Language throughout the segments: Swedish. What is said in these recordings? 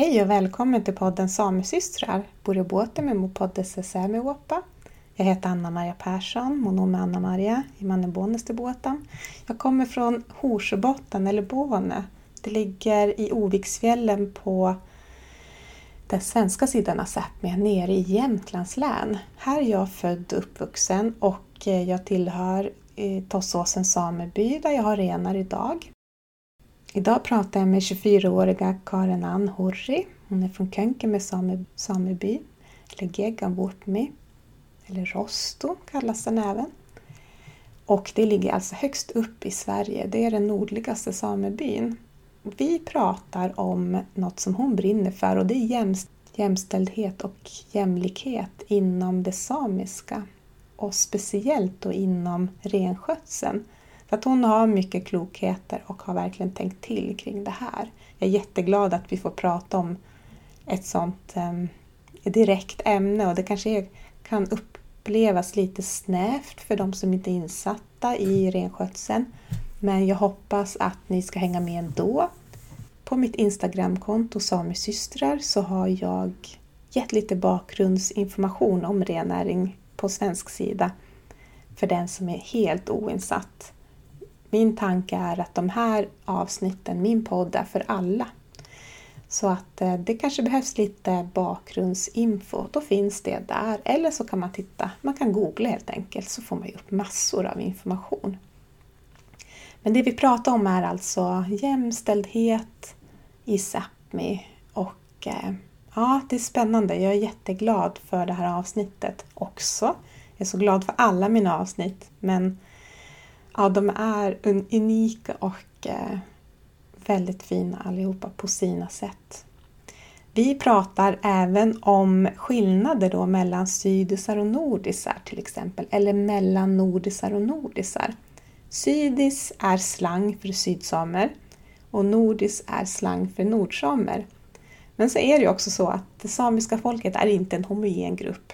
Hej och välkommen till podden Samesystrar, Borrebåte med mopodde Jag heter Anna-Maria Persson, monome Anna-Maria i Mannebonestebåten. Jag kommer från Horsebotten eller Båne. Det ligger i Oviksfjällen på den svenska sidan av Sápmi, nere i Jämtlands län. Här är jag född och uppvuxen och eh, jag tillhör eh, Tossåsens sameby där jag har renar idag. Idag pratar jag med 24-åriga Karin Ann Horri. Hon är från Könkämä same, sameby, eller Gegavurpmi, eller Rosto kallas den även. Och det ligger alltså högst upp i Sverige, det är den nordligaste samebyn. Vi pratar om något som hon brinner för och det är jämställdhet och jämlikhet inom det samiska och speciellt då inom renskötseln. För att hon har mycket klokheter och har verkligen tänkt till kring det här. Jag är jätteglad att vi får prata om ett sånt um, direkt ämne och det kanske är, kan upplevas lite snävt för de som inte är insatta i renskötseln. Men jag hoppas att ni ska hänga med ändå. På mitt Instagramkonto Samisystrar, så har jag gett lite bakgrundsinformation om rennäring på svensk sida för den som är helt oinsatt. Min tanke är att de här avsnitten, min podd, är för alla. Så att eh, det kanske behövs lite bakgrundsinfo, då finns det där. Eller så kan man titta, man kan googla helt enkelt, så får man ju upp massor av information. Men det vi pratar om är alltså jämställdhet i Sápmi och eh, ja, det är spännande. Jag är jätteglad för det här avsnittet också. Jag är så glad för alla mina avsnitt, men ja, de är unika och eh, väldigt fina allihopa på sina sätt. Vi pratar även om skillnader då mellan sydisar och nordisar till exempel, eller mellan nordisar och nordisar. Sydis är slang för sydsamer och nordis är slang för nordsamer. Men så är det också så att det samiska folket är inte en homogen grupp.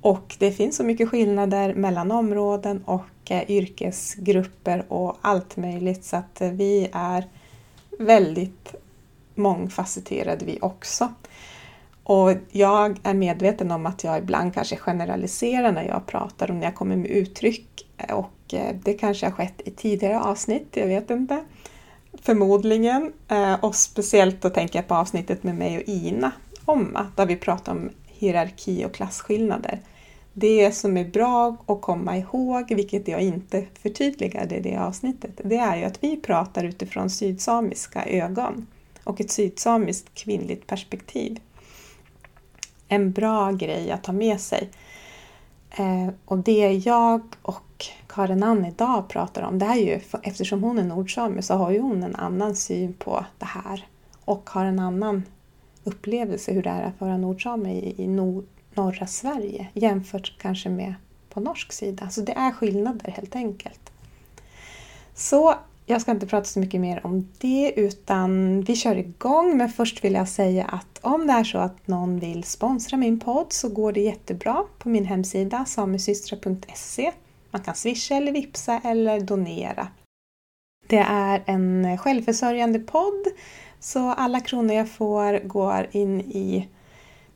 Och det finns så mycket skillnader mellan områden och eh, yrkesgrupper och allt möjligt så att eh, vi är väldigt mångfacetterade vi också. Och jag är medveten om att jag ibland kanske generaliserar när jag pratar och när jag kommer med uttryck och eh, det kanske har skett i tidigare avsnitt, jag vet inte. Förmodligen. Och speciellt då tänker jag på avsnittet med mig och Ina, Omma, där vi pratar om hierarki och klasskillnader. Det som är bra att komma ihåg, vilket jag inte förtydligade i det avsnittet, det är ju att vi pratar utifrån sydsamiska ögon och ett sydsamiskt kvinnligt perspektiv. En bra grej att ta med sig. Eh, och det jag och Karin Ann idag pratar om, det är ju, eftersom hon är nordsame så har ju hon en annan syn på det här och har en annan upplevelse hur det är att vara nordsame i, i nord, norra Sverige jämfört kanske med på norsk sida. Så det är skillnader helt enkelt. Så jag ska inte prata så mycket mer om det utan vi kör igång. Men först vill jag säga att om det är så att någon vill sponsra min podd så går det jättebra på min hemsida samesystra.se. Man kan swisha eller vipsa eller donera. Det är en självförsörjande podd så alla kronor jag får går in i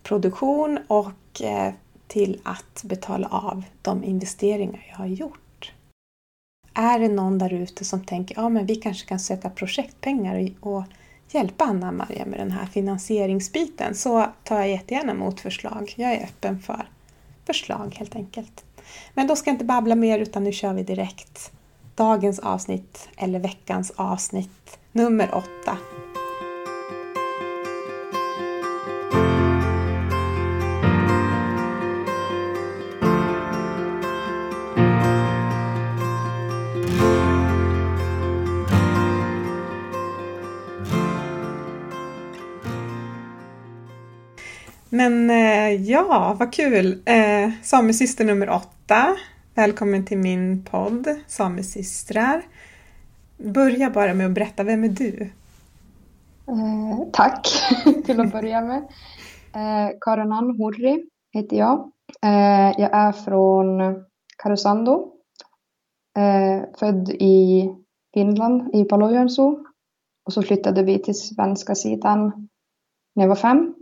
produktion och eh, till att betala av de investeringar jag har gjort. Är det någon där ute som tänker att ja, vi kanske kan söka projektpengar och hjälpa Anna-Maria med den här finansieringsbiten så tar jag jättegärna emot förslag. Jag är öppen för förslag helt enkelt. Men då ska jag inte babbla mer utan nu kör vi direkt dagens avsnitt eller veckans avsnitt nummer åtta Men eh, ja, vad kul! Eh, Samesyster nummer åtta. Välkommen till min podd Samesystrar. Börja bara med att berätta, vem är du? Eh, tack till att börja med. Eh, Karin Ann Hurri heter jag. Eh, jag är från Karesuando. Eh, född i Finland, i Palojoensu. Och så flyttade vi till svenska sidan när jag var fem.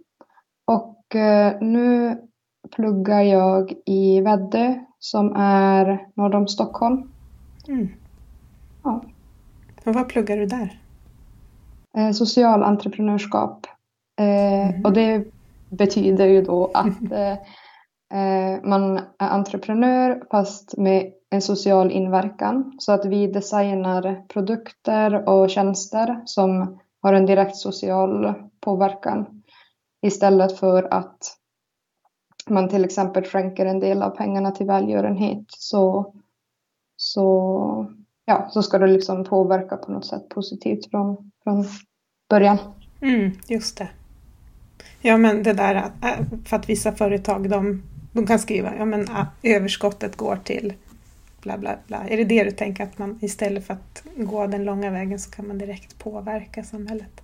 Eh, nu pluggar jag i Väddö som är norr om Stockholm. Mm. Ja. Och vad pluggar du där? Eh, social entreprenörskap. Eh, Mhm. Och det betyder ju då att eh, eh, man är entreprenör fast med en social inverkan. Så att vi designar produkter och tjänster som har en direkt social påverkan. Istället för att man till exempel skänker en del av pengarna till välgörenhet så, så, ja, så ska det liksom påverka på något sätt positivt från, från början. Mm, just det. Ja, men det där att- för att vissa företag de, de kan skriva ja, men äh, överskottet går till bla bla bla. Är det det du tänker att man istället för att gå den långa vägen så kan man direkt påverka samhället?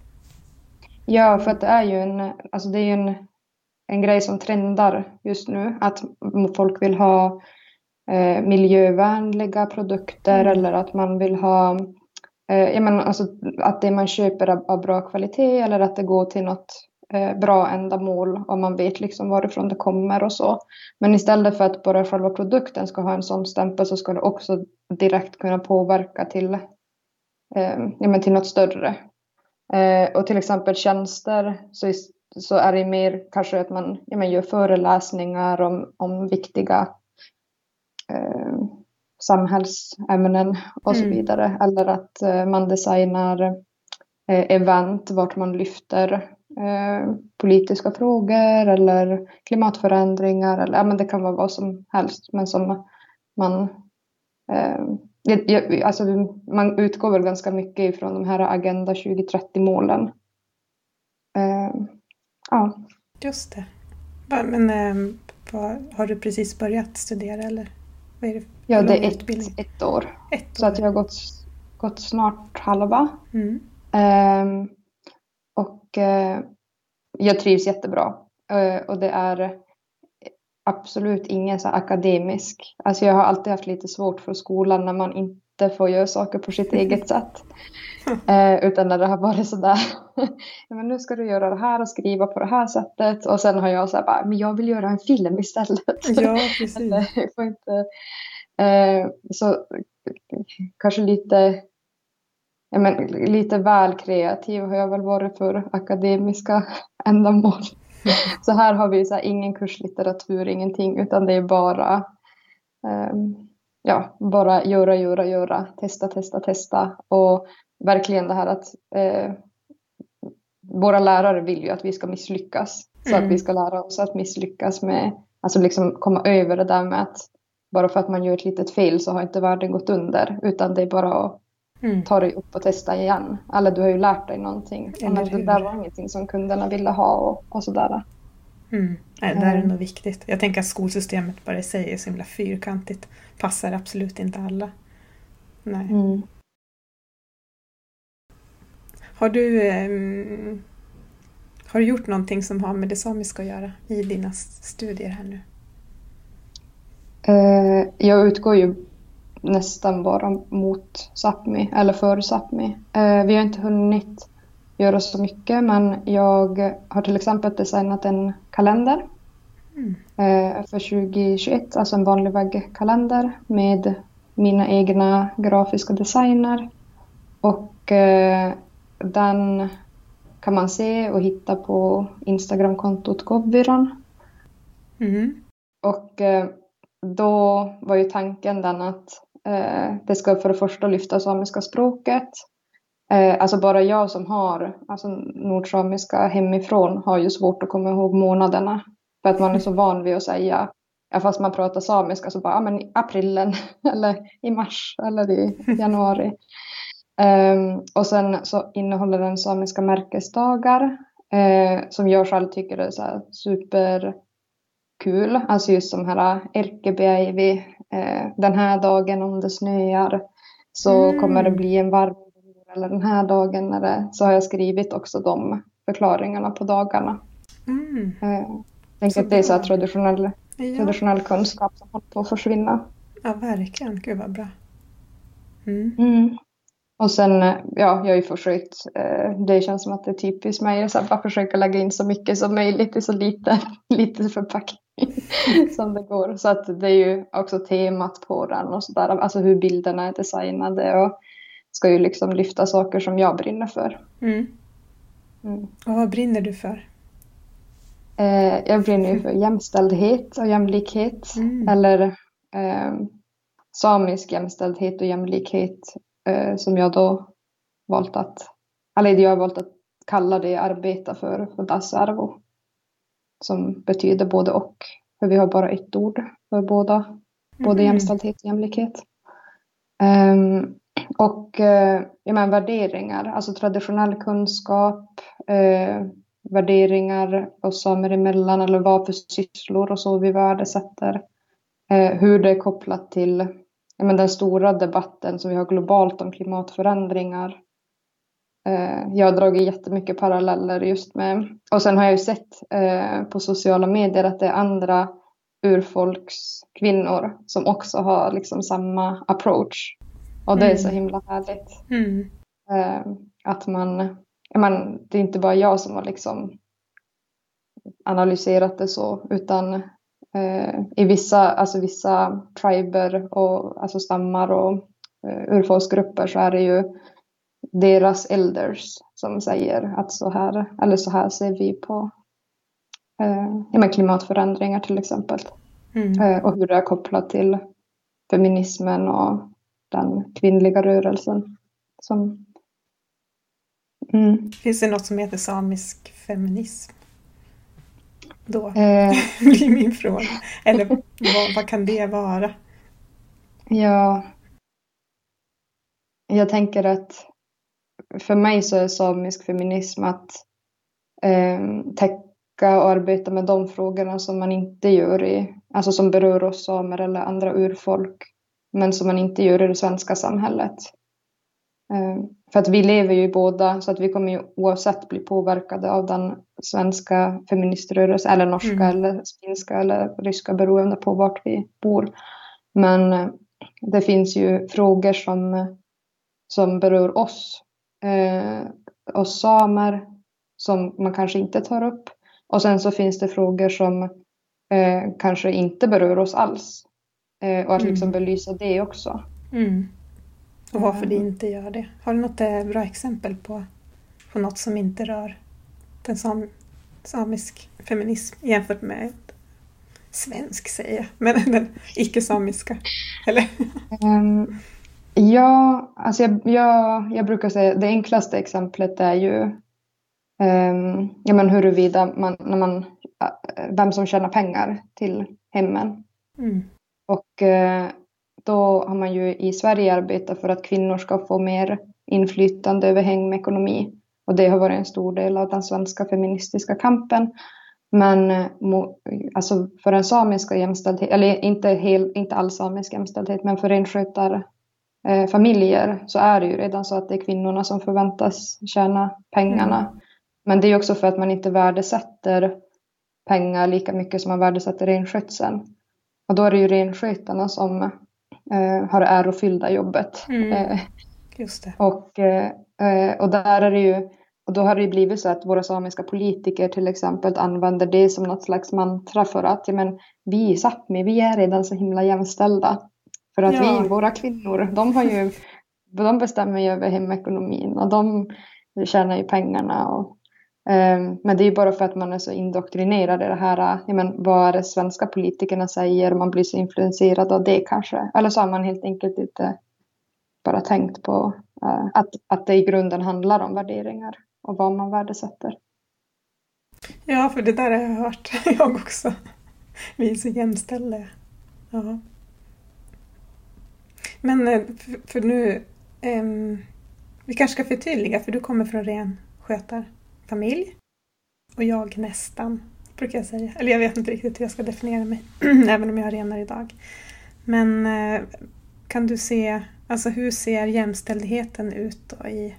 Ja, för att det är ju en, alltså det är en, en grej som trendar just nu. Att folk vill ha eh, miljövänliga produkter Mm. eller att man vill ha eh, menar, alltså, att det man köper är av bra kvalitet eller att det går till något eh, bra ändamål och man vet liksom varifrån det kommer och så. Men istället för att bara själva produkten ska ha en sån stämpel så ska det också direkt kunna påverka till, eh, ja, men till något större. Eh, och till exempel tjänster så, så är det mer kanske att man ja, men gör föreläsningar om, om viktiga eh, samhällsämnen och så Mm. vidare. Eller att eh, man designar eh, event vart man lyfter eh, politiska frågor eller klimatförändringar. Eller, ja, men det kan vara vad som helst men som man eh, jag- Alltså, man utgår väl ganska mycket ifrån de här Agenda 2030-målen. Eh, ja, Just det. Men ähm, vad, har du precis börjat studera eller? Vad är det ja, det är ett, ett år. Ett Så att år? jag har gått, gått snart halva. Mm. Ehm, och eh, jag trivs jättebra. Och det är absolut ingen så akademisk. Alltså jag har alltid haft lite svårt för skolan när man inte får göra saker på sitt eget sätt. Eh, utan när det har varit sådär, men nu ska du göra det här och skriva på det här sättet. Och sen har jag så här bara, men jag vill göra en film istället. Ja, precis. Jag får inte, eh, så kanske lite, ja, men, lite väl kreativ har jag väl varit för akademiska ändamål. Så här har vi så här, ingen kurslitteratur, ingenting, utan det är bara, ehm, ja, bara göra, göra, göra, testa, testa, testa. Och verkligen det här att eh, våra lärare vill ju att vi ska misslyckas. Så Mm. att vi ska lära oss att misslyckas med, alltså liksom komma över det där med att bara för att man gör ett litet fel så har inte världen gått under. Utan det är bara att Mm. ta dig upp och testa igen. Eller du har ju lärt dig någonting. Eller det där var ingenting som kunderna ville ha och, och sådär. Mm. Nej, det där är Mm. nog viktigt. Jag tänker att skolsystemet bara i sig är så himla fyrkantigt. Passar absolut inte alla. Nej. Mm. Har du ehm, har du gjort någonting som har med det samiska att göra i dina studier här nu? Eh, jag utgår ju nästan bara mot Sápmi, eller för Sápmi. Eh, vi har inte hunnit göra så mycket, men jag har till exempel designat en kalender Mm. eh, för 2021, alltså en vanlig väggkalender med mina egna grafiska designer. Och eh, den kan man se och hitta på Instagramkontot Govviron. Mm. Och då var ju tanken den att Eh, det ska för det första lyfta samiska språket. Eh, alltså bara jag som har alltså nordsamiska hemifrån har ju svårt att komma ihåg månaderna. För att man är så van vid att säga, ja, fast man pratar samiska så bara, ja men i aprilen eller i mars eller i januari. Ehm, och sen så innehåller den samiska märkesdagar eh, som jag själv tycker är så här super kul. Alltså just de här Erkebiäivi, den här dagen om det snöar så Mm. kommer det bli en varm eller den här dagen när det, så har jag skrivit också de förklaringarna på dagarna. Mm. Eh, jag tänker att det är så traditionell, Ja. traditionell kunskap som håller på att försvinna. ja, verkligen. Gud vad bra. Mm. Mm. och sen, ja, jag har ju försökt, eh, det känns som att det är typiskt mig, att bara försöka lägga in så mycket som möjligt i så lite, lite förpackning som det går. Så att det är ju också temat på den och sådär, alltså hur bilderna är designade och ska ju liksom lyfta saker som jag brinner för. Mm. Mm. Och vad brinner du för? Eh, jag brinner ju för jämställdhet och jämlikhet. Mm. Eller eh, samisk jämställdhet och jämlikhet eh, som jag då valt att, eller jag har valt att kalla det jag arbetar för, för Dasarvo. Som betyder både och. För vi har bara ett ord för båda, både mm. jämställdhet och jämlikhet. Um, och uh, ja, men, värderingar, alltså traditionell kunskap, uh, värderingar oss samer emellan eller vad för sysslor och så vi värdesätter. Uh, hur det är kopplat till ja, men den stora debatten som vi har globalt om klimatförändringar. Eh, jag har dragit jättemycket paralleller just med, och sen har jag ju sett eh, på sociala medier att det är andra urfolkskvinnor som också har liksom samma approach. Och det är så mm. himla härligt. Mm. Eh, att man, man, det är inte bara jag som har liksom analyserat det så, utan I vissa, alltså vissa triber och alltså stammar och urfolksgrupper så är det ju deras elders som säger att så här, eller så här ser vi på ja, klimatförändringar till exempel. Mm. Uh, och hur det är kopplat till feminismen och den kvinnliga rörelsen. Som, mm. Finns det något som heter samisk feminism? Då eh, blir min fråga. Eller vad, vad kan det vara? Ja, jag tänker att för mig så är samisk feminism att eh, täcka och arbeta med de frågorna som man inte gör i, alltså som berör oss samer eller andra urfolk, men som man inte gör i det svenska samhället. Eh, för att vi lever ju i båda, så att vi kommer ju oavsett bli påverkade av den svenska feministrörelsen, eller norska, mm. eller finska eller ryska, beroende på vart vi bor. Men eh, det finns ju frågor som, som berör oss, eh, oss samer, som man kanske inte tar upp. Och sen så finns det frågor som eh, kanske inte berör oss alls. Eh, och att liksom mm. belysa det också. Mm. Och varför det inte gör det. Har du något bra exempel på, på något som inte rör den sam, samisk feminism jämfört med svensk säger jag, men den icke-samiska? Eller? Um, ja, alltså jag, jag, jag brukar säga det enklaste exemplet är ju um, ja, men huruvida man, när man, vem som tjänar pengar till hemmen. Mm. Och uh, då har man ju i Sverige arbetat för att kvinnor ska få mer inflytande över hemekonomi. Och det har varit en stor del av den svenska feministiska kampen. Men eh, alltså för den samiska jämställdhet, eller inte, hel, inte all samisk jämställdhet, men för renskötarfamiljer eh, så är det ju redan så att det är kvinnorna som förväntas tjäna pengarna. Mm. Men det är också för att man inte värdesätter pengar lika mycket som man värdesätter renskötseln. Och då är det ju renskötarna som eh, har det ärofyllda jobbet. Mm. Eh, Just det. Och, eh, och där är det ju och då har det blivit så att våra samiska politiker till exempel använder det som något slags mantra för att ja, men, vi i Sápmi, vi är redan så himla jämställda. För att ja. vi, våra kvinnor, de, har ju, de bestämmer ju över hemekonomin och de tjänar ju pengarna. Och, um, men det är ju bara för att man är så indoktrinerad i det här, ja, men, vad är det svenska politikerna säger, man blir så influenserad av det kanske. Eller så har man helt enkelt inte bara tänkt på uh, att, att det i grunden handlar om värderingar och vad man värdesätter. Ja, för det där har jag hört jag också. Vi är så jämställda. Ja. Men eh, för nu, um, vi kanske ska förtydliga, för du kommer från ren skötarfamilj och jag nästan, brukar jag säga. Eller jag vet inte riktigt hur jag ska definiera mig, även om jag har renar idag. Men uh, kan du se, alltså hur ser jämställdheten ut då i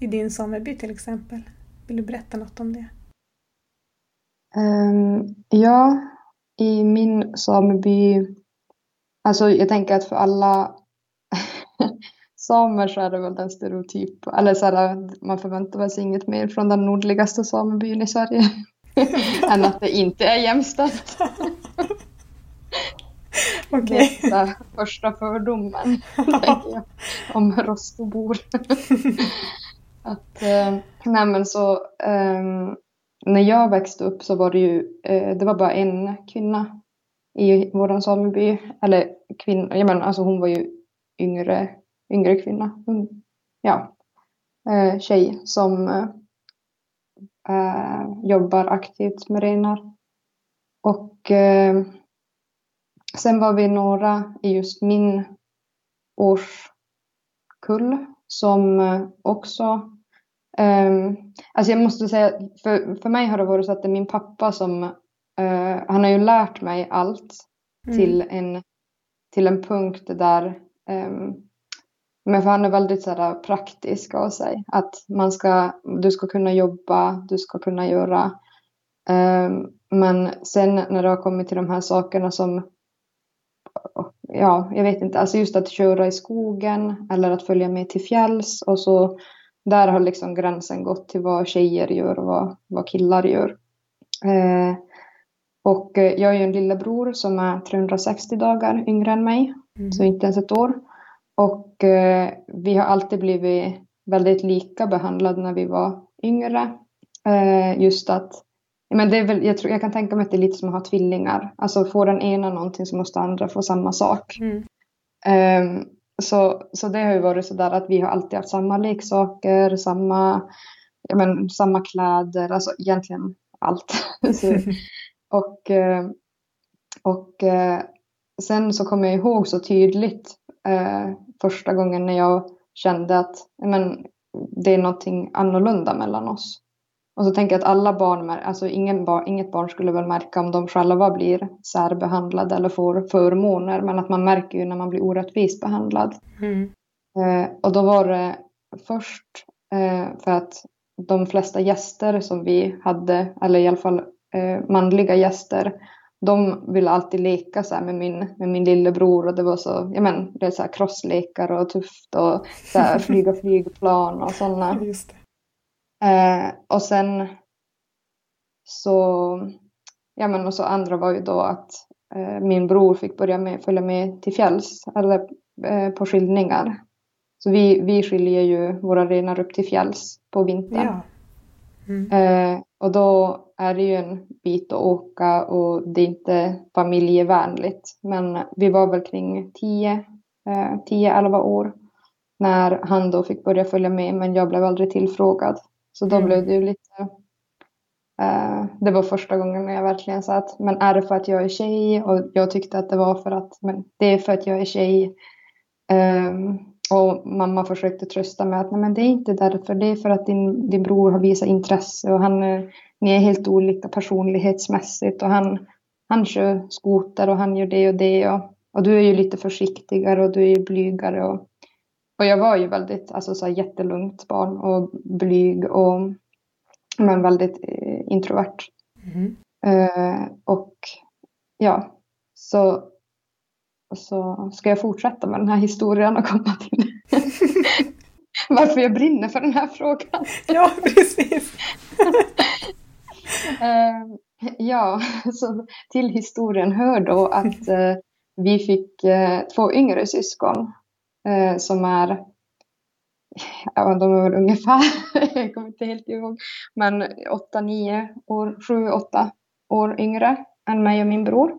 i din sameby till exempel? Vill du berätta något om det? Um, ja, i min sameby, alltså jag tänker att för alla samer så är det väl den stereotyp, eller så här, man förväntar sig inget mer från den nordligaste samebyn i Sverige än att det inte är jämställt. Okej. Är första fördomen jag, om Rostobor. att, eh, nej men så, eh, när jag växte upp så var det ju, eh, det var bara en kvinna i vår sameby. Eller kvinna, jag menar, alltså hon var ju yngre, yngre kvinna. Ja, eh, tjej som eh, jobbar aktivt med renar. Och eh, sen var vi några i just min årskull som eh, också Um, alltså jag måste säga, för, för mig har det varit så att det är min pappa som, uh, han har ju lärt mig allt mm. till, en, till en punkt där, um, men för han är väldigt så här, äh, praktisk av sig, att man ska, du ska kunna jobba, du ska kunna göra, um, men sen när det har kommit till de här sakerna som ja, jag vet inte, alltså just att köra i skogen eller att följa med till fjälls och så där har liksom gränsen gått till vad tjejer gör och vad, vad killar gör. Ehm, och eh, jag är ju en lillebror som är 360 dagar yngre än mig, mm. så inte ens ett år. Och eh, vi har alltid blivit väldigt lika behandlade när vi var yngre. Eh, just att, men det är väl, jag, tror, jag kan tänka mig att det är lite som att ha tvillingar. Alltså får den ena någonting så måste andra få samma sak. Mm. Um, så, så det har ju varit så där att vi har alltid haft samma leksaker, samma, men, samma kläder, alltså egentligen allt. så, och eh, och eh, sen så kommer jag ihåg så tydligt eh, första gången när jag kände att men, det är någonting annorlunda mellan oss. Och så tänker jag att alla barn, alltså ingen bar, inget barn skulle väl märka om de själva blir särbehandlade eller får förmåner, men att man märker ju när man blir orättvist behandlad. Mm. Eh, och då var det först eh, för att de flesta gäster som vi hade, eller i alla fall manliga gäster, de ville alltid leka så med, min, med min lillebror och det var så, ja men, det är så här crosslekar och tufft och så här, flyga flygplan och sådana. Eh, och sen så, ja men och så andra var ju då att eh, min bror fick börja med, följa med till fjälls, eller eh, på skilningar. Så vi, vi skiljer ju våra renar upp till fjälls på vintern. Ja. Mm. Eh, och då är det ju en bit att åka och det är inte familjevänligt. Men vi var väl kring 10-11 eh, år när han då fick börja följa med men jag blev aldrig tillfrågad. Så då mm. blev det ju lite... Uh, det var första gången när jag verkligen sa att men är det för att jag är tjej? Och jag tyckte att det var för att men det är för att jag är tjej. Um, och mamma försökte trösta mig att nej men det är inte därför, det är för att din, din bror har visat intresse och han, ni är helt olika personlighetsmässigt och han, han kör skoter och han gör det och det och, och du är ju lite försiktigare och du är ju blygare och och jag var ju väldigt, alltså så här jättelugnt barn och blyg och men väldigt eh, introvert. Mm. Eh, och ja, så, så ska jag fortsätta med den här historien och komma till varför jag brinner för den här frågan. ja, precis. eh, ja, så till historien hör då att eh, vi fick eh, två yngre syskon eh, som är ja, de var ungefär, jag kommer inte helt ihåg, men 8-9 år, 7-8 år yngre än mig och min bror.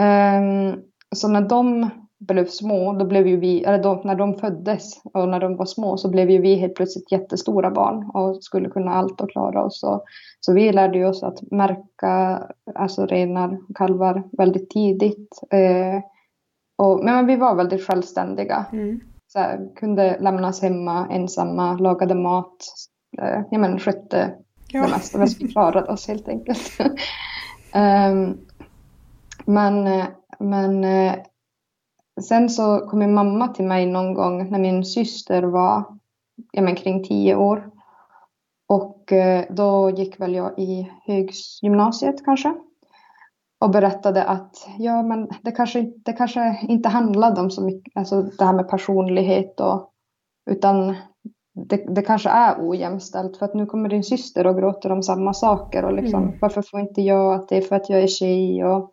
Um, så när de blev små, då blev ju vi, eller då, när de föddes och när de var små så blev ju vi helt plötsligt jättestora barn och skulle kunna allt och klara oss. Och, så vi lärde ju oss att märka alltså renar och kalvar väldigt tidigt. Eh, och, men vi var väldigt självständiga. Mm. Så här, kunde lämnas hemma ensamma, lagade mat, eh, ja, men, skötte ja. det mesta. Vi klarade oss helt enkelt. um, men men eh, sen så kom min mamma till mig någon gång när min syster var ja, men, kring tio år. Och eh, då gick väl jag i högsgymnasiet kanske. och berättade att ja, men det kanske, det kanske inte handlade om så mycket, alltså det här med personlighet och utan det, det kanske är ojämställt för att nu kommer din syster och gråter om samma saker och liksom mm. varför får inte jag att det är för att jag är tjej och,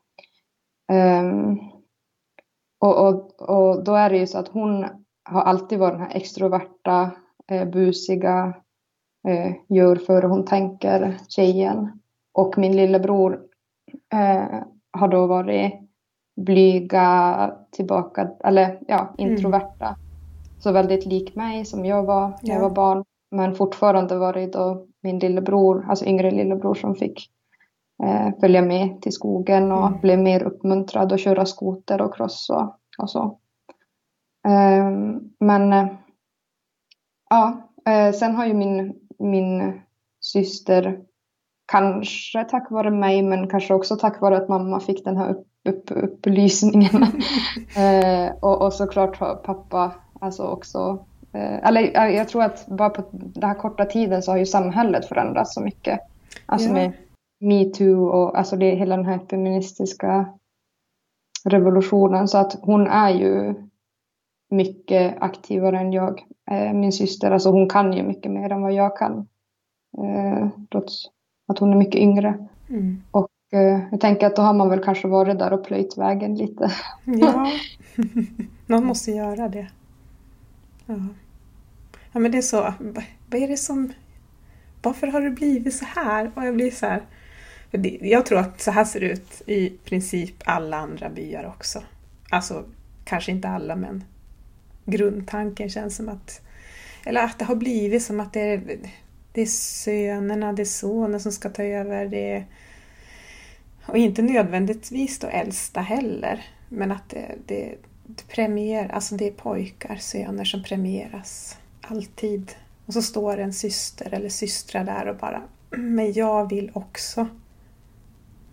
um, och, och, och då är det ju så att hon har alltid varit den här extroverta, eh, busiga, eh, gör för hon tänker tjejen. Och min lillebror eh, har då varit blyga, tillbaka, eller ja, mm. introverta. Mm. Så väldigt lik mig som jag var när ja. jag var barn. Men fortfarande var det då min lillebror, alltså yngre lillebror som fick följa med till skogen och mm. blev mer uppmuntrad att köra skoter och cross och, och så. Eh, men eh, ja, eh, sen har ju min, min syster kanske tack vare mig men kanske också tack vare att mamma fick den här upp, upp, upplysningen. eh, och, och såklart har pappa alltså också eh, eller jag tror att bara på den här korta tiden så har ju samhället förändrats så mycket. Alltså ja. med metoo och alltså det, hela den här feministiska revolutionen. Så att hon är ju mycket aktivare än jag. Eh, min syster, alltså hon kan ju mycket mer än vad jag kan. Eh, trots att hon är mycket yngre. Mm. Och eh, jag tänker att då har man väl kanske varit där och plöjt vägen lite. Ja, någon måste göra det. Ja. ja, men det är så. Vad är det som... Varför har det blivit så här? Och jag blir så här... Jag tror att så här ser det ut i princip alla andra byar också. Alltså, kanske inte alla, men grundtanken känns som att... Eller att det har blivit som att det är det är sönerna, det är sonen som ska ta över. Det är, och inte nödvändigtvis då äldsta heller, men att det, det, det premier, alltså det är pojkar, söner som premieras. Alltid. Och så står en syster eller systrar där och bara Men jag vill också.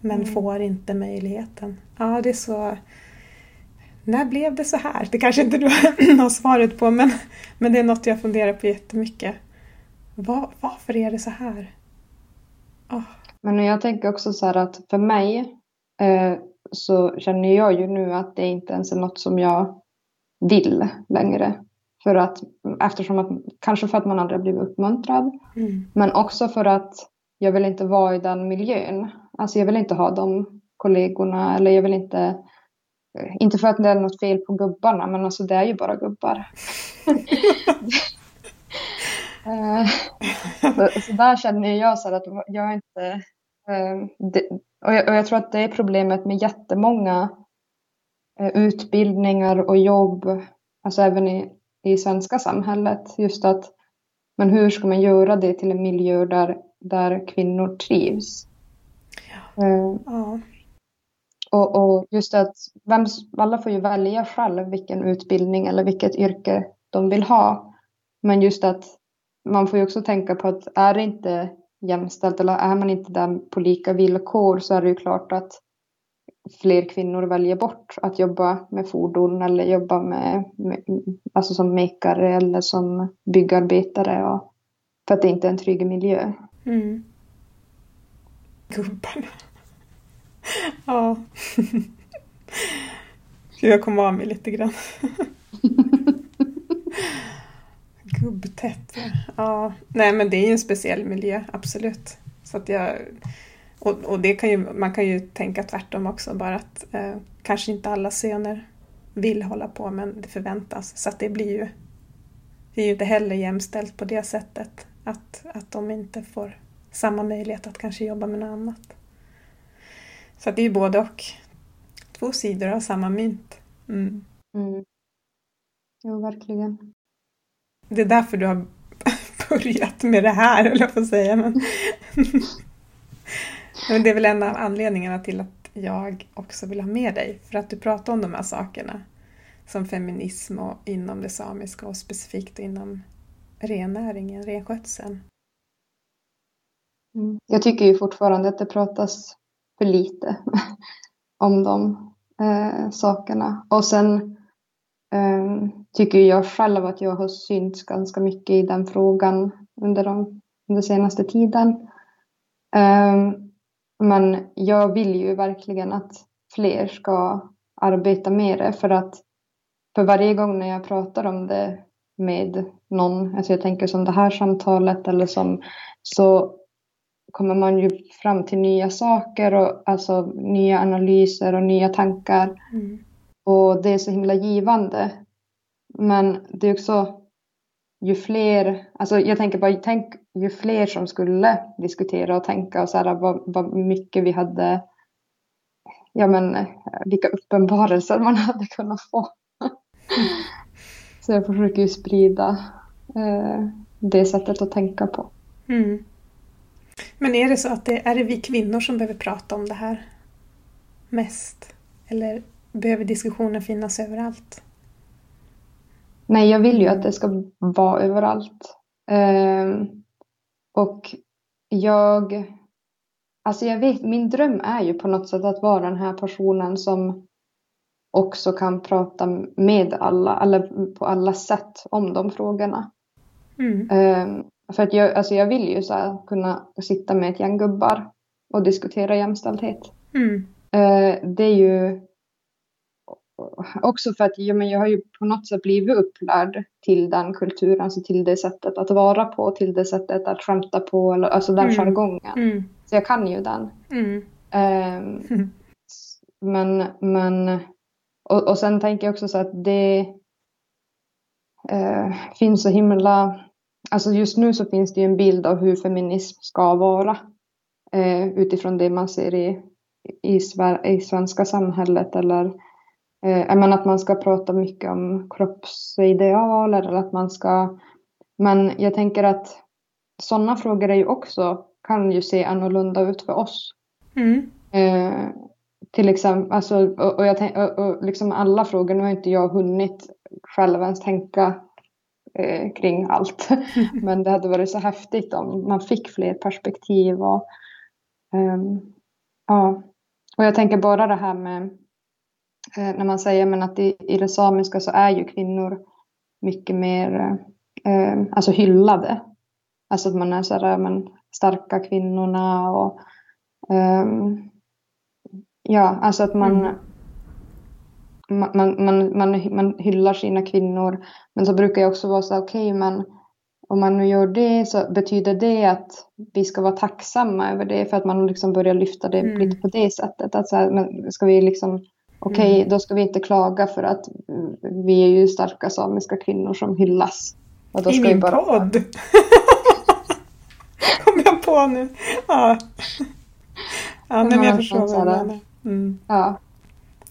Men mm. får inte möjligheten. Ja, det är så... När blev det så här? Det kanske inte du har svaret på men, men det är något jag funderar på jättemycket. Var, varför är det så här? Oh. Men jag tänker också så här att för mig eh, så känner jag ju nu att det inte ens är något som jag vill längre. För att, eftersom att, kanske för att man aldrig blivit uppmuntrad, mm. men också för att jag vill inte vara i den miljön. Alltså jag vill inte ha de kollegorna eller jag vill inte, eh, inte för att det är något fel på gubbarna, men alltså det är ju bara gubbar. Eh, så, så, där känner jag så att jag inte... Ehm, det, och, jag, och jag tror att det är problemet med jättemånga eh, utbildningar och jobb, alltså även i, i svenska samhället. Just att, men hur ska man göra det till en miljö där, där kvinnor trivs? Ja. ja. Och, och, just att vem, alla får ju välja själv vilken utbildning eller vilket yrke de vill ha. Men just att man får ju också tänka på att är det inte jämställt eller är man inte där på lika villkor så är det ju klart att fler kvinnor väljer bort att jobba med fordon eller jobba med, med alltså som mäkare eller som byggarbetare och, för att det inte är en trygg miljö. Mm. Gubbarna. ja. Jag kom av mig lite grann. Gubbtätt, ja. Nej men det är ju en speciell miljö, absolut. Så att jag, och, och det kan ju, man kan ju tänka tvärtom också, bara att eh, kanske inte alla söner vill hålla på men det förväntas. Så att det blir ju, det är ju inte heller jämställt på det sättet. Att, att de inte får samma möjlighet att kanske jobba med något annat. Så det är ju både och. Två sidor av samma mynt. Mm. Mm. Jo, verkligen. Det är därför du har börjat med det här, höll jag på att säga. Men, men det är väl en av anledningarna till att jag också vill ha med dig. För att du pratar om de här sakerna. Som feminism och inom det samiska och specifikt inom rennäringen, renskötseln. Mm. Jag tycker ju fortfarande att det pratas för lite om de eh, sakerna. Och sen eh, tycker jag själv att jag har synts ganska mycket i den frågan under, de, under senaste tiden. Eh, men jag vill ju verkligen att fler ska arbeta med det för att för varje gång när jag pratar om det med någon, alltså jag tänker som det här samtalet eller som så kommer man ju fram till nya saker och alltså nya analyser och nya tankar. Mm. Och det är så himla givande. Men det är också ju fler, alltså jag tänker bara, tänk ju fler som skulle diskutera och tänka och så här, vad, vad mycket vi hade, ja men vilka uppenbarelser man hade kunnat få. Så jag försöker ju sprida eh, det sättet att tänka på. Mm. Men är det så att det är det vi kvinnor som behöver prata om det här mest? Eller behöver diskussionen finnas överallt? Nej, jag vill ju att det ska vara överallt. Eh, och jag... Alltså jag vet, min dröm är ju på något sätt att vara den här personen som också kan prata med alla, eller på alla sätt om de frågorna. Mm. Eh, för att jag, alltså jag vill ju så kunna sitta med ett gäng gubbar och diskutera jämställdhet. Mm. Eh, det är ju också för att ja, men jag har ju på något sätt blivit upplärd till den kulturen, alltså till det sättet att vara på, till det sättet att skämta på, eller, alltså den mm. jargongen. Mm. Så jag kan ju den. Eh, men, men och, och sen tänker jag också så att det eh, finns så himla Alltså just nu så finns det ju en bild av hur feminism ska vara eh, utifrån det man ser i, i, i svenska samhället eller eh, men att man ska prata mycket om kroppsideal eller att man ska men jag tänker att sådana frågor är ju också kan ju se annorlunda ut för oss. Mm. Eh, till exempel, alltså, och, och, jag tänk, och, och liksom alla frågor, nu har inte jag hunnit själv ens tänka eh, kring allt. Men det hade varit så häftigt om man fick fler perspektiv. Och, um, ja. och jag tänker bara det här med eh, när man säger men att i, i det samiska så är ju kvinnor mycket mer eh, ehm, alltså hyllade. Alltså att man är så här, men, starka kvinnorna och um, ja, alltså att man mm man, man, man, man hyllar sina kvinnor. Men så brukar jag också vara så okej okay, men om man nu gör det så betyder det att vi ska vara tacksamma över det för att man liksom börjar lyfta det mm. lite på det sättet. Att så här, men ska vi liksom, okej okay, mm. då ska vi inte klaga för att vi är ju starka samiska kvinnor som hyllas. Och då ska I min bara... podd! Kom jag på nu. Ja, ja men jag förstår vad du menar. Mm. Ja.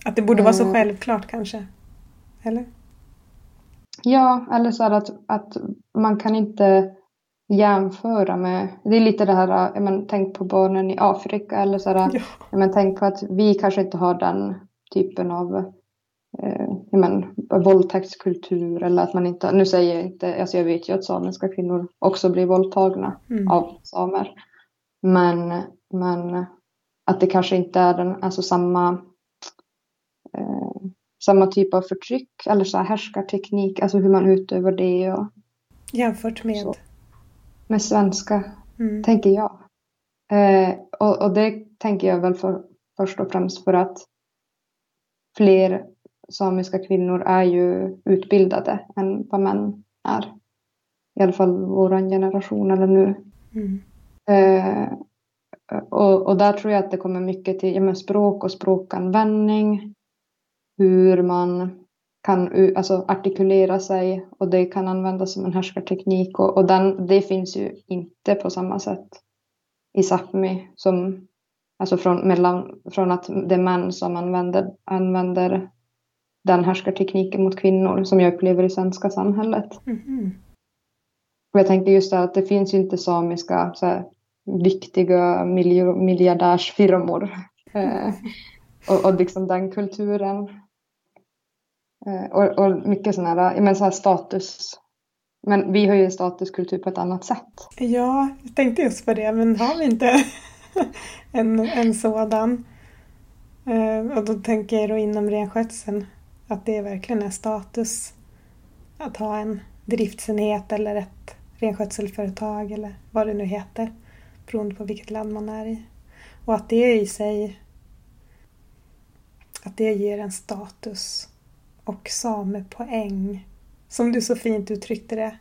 Att det borde vara så eh. självklart kanske? Eller? Ja, eller så att, att man kan inte jämföra med... Det är lite det här, men, tänk på barnen i Afrika eller så här, ja. men, tänk på att vi kanske inte har den typen av eh, men, våldtäktskultur eller att man inte, nu säger jag inte, alltså jag vet ju att samiska kvinnor också blir våldtagna mm. av samer. Men, men att det kanske inte är den, alltså samma eh, samma typ av förtryck eller så här härskarteknik, alltså hur man utövar det. Och, Jämfört med? Så. Med svenska, mm. tänker jag. Eh, och, och, det tänker jag väl för, först och främst för att fler samiska kvinnor är ju utbildade än vad män är. I alla fall vår generation eller nu. Mm. Eh, och, och, där tror jag att det kommer mycket till ja, språk och språkanvändning hur man kan alltså, artikulera sig och det kan användas som en härskarteknik och, och den, det finns ju inte på samma sätt i Sápmi som alltså från, mellan, från att det är män som använder, använder den härskartekniken mot kvinnor som jag upplever i svenska samhället. Mm. Och jag tänker just det att det finns ju inte samiska så här, viktiga miljardärsfirmor. Eh, och, och liksom den kulturen Eh, och, och mycket sån här, men så här status. Men vi har ju statuskultur på ett annat sätt. Ja, jag tänkte just på det, men har vi inte en, en sådan? Eh, och då tänker jag då inom renskötseln att det verkligen är status att ha en driftsenhet eller ett renskötselföretag eller vad det nu heter beroende på vilket land man är i. Och att det i sig att det ger en status och samepoäng. Som du så fint uttryckte det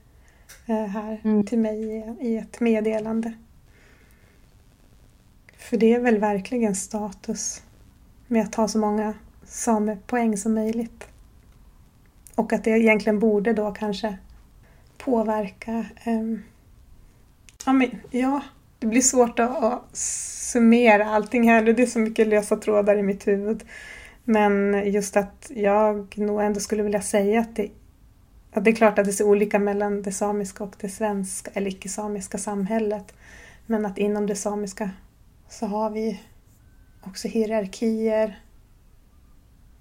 eh, här mm. till mig i ett meddelande. För det är väl verkligen status med att ha så många samepoäng som möjligt. Och att det egentligen borde då kanske påverka... Um, ja, men, ja, det blir svårt att, summera allting här. Det är så mycket lösa trådar i mitt huvud. Men just att jag nog ändå skulle vilja säga att det, att det är klart att det ser olika mellan det samiska och det svenska eller icke-samiska samhället. Men att inom det samiska så har vi också hierarkier,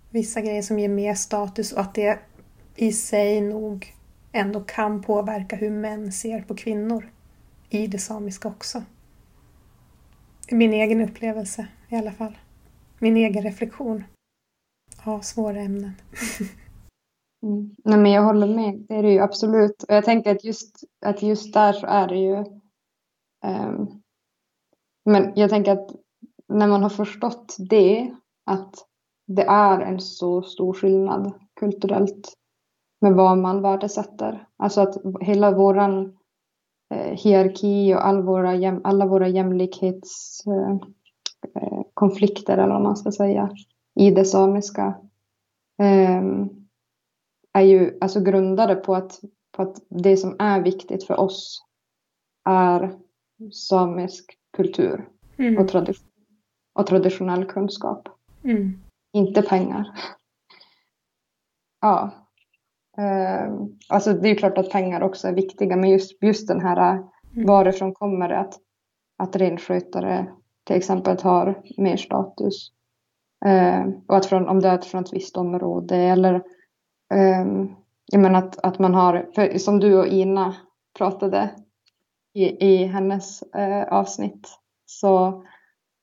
vissa grejer som ger mer status och att det i sig nog ändå kan påverka hur män ser på kvinnor i det samiska också. Min egen upplevelse i alla fall. Min egen reflektion av svåra ämnen. mm. Nej, men jag håller med, det är det ju absolut. Och jag tänker att just, att just där så är det ju um, men jag tänker att när man har förstått det, att det är en så stor skillnad kulturellt med vad man värdesätter. Alltså att hela våran hierarki och all våra alla våra jämlikhetskonflikter, eh, eh eller vad man ska säga, i det samiska eh, är ju alltså grundade på att, på att det som är viktigt för oss är samisk kultur mm. och, tradition, och traditionell kunskap. Mm. Inte pengar. Ja. Uh, alltså det är klart att pengar också är viktiga men just, just den här mm. varifrån kommer det att, att renskötare till exempel har mer status. Uh, och att från, om det är från ett visst område eller um, jag menar att, att man har, för, som du och Ina pratade i, i hennes uh, avsnitt så,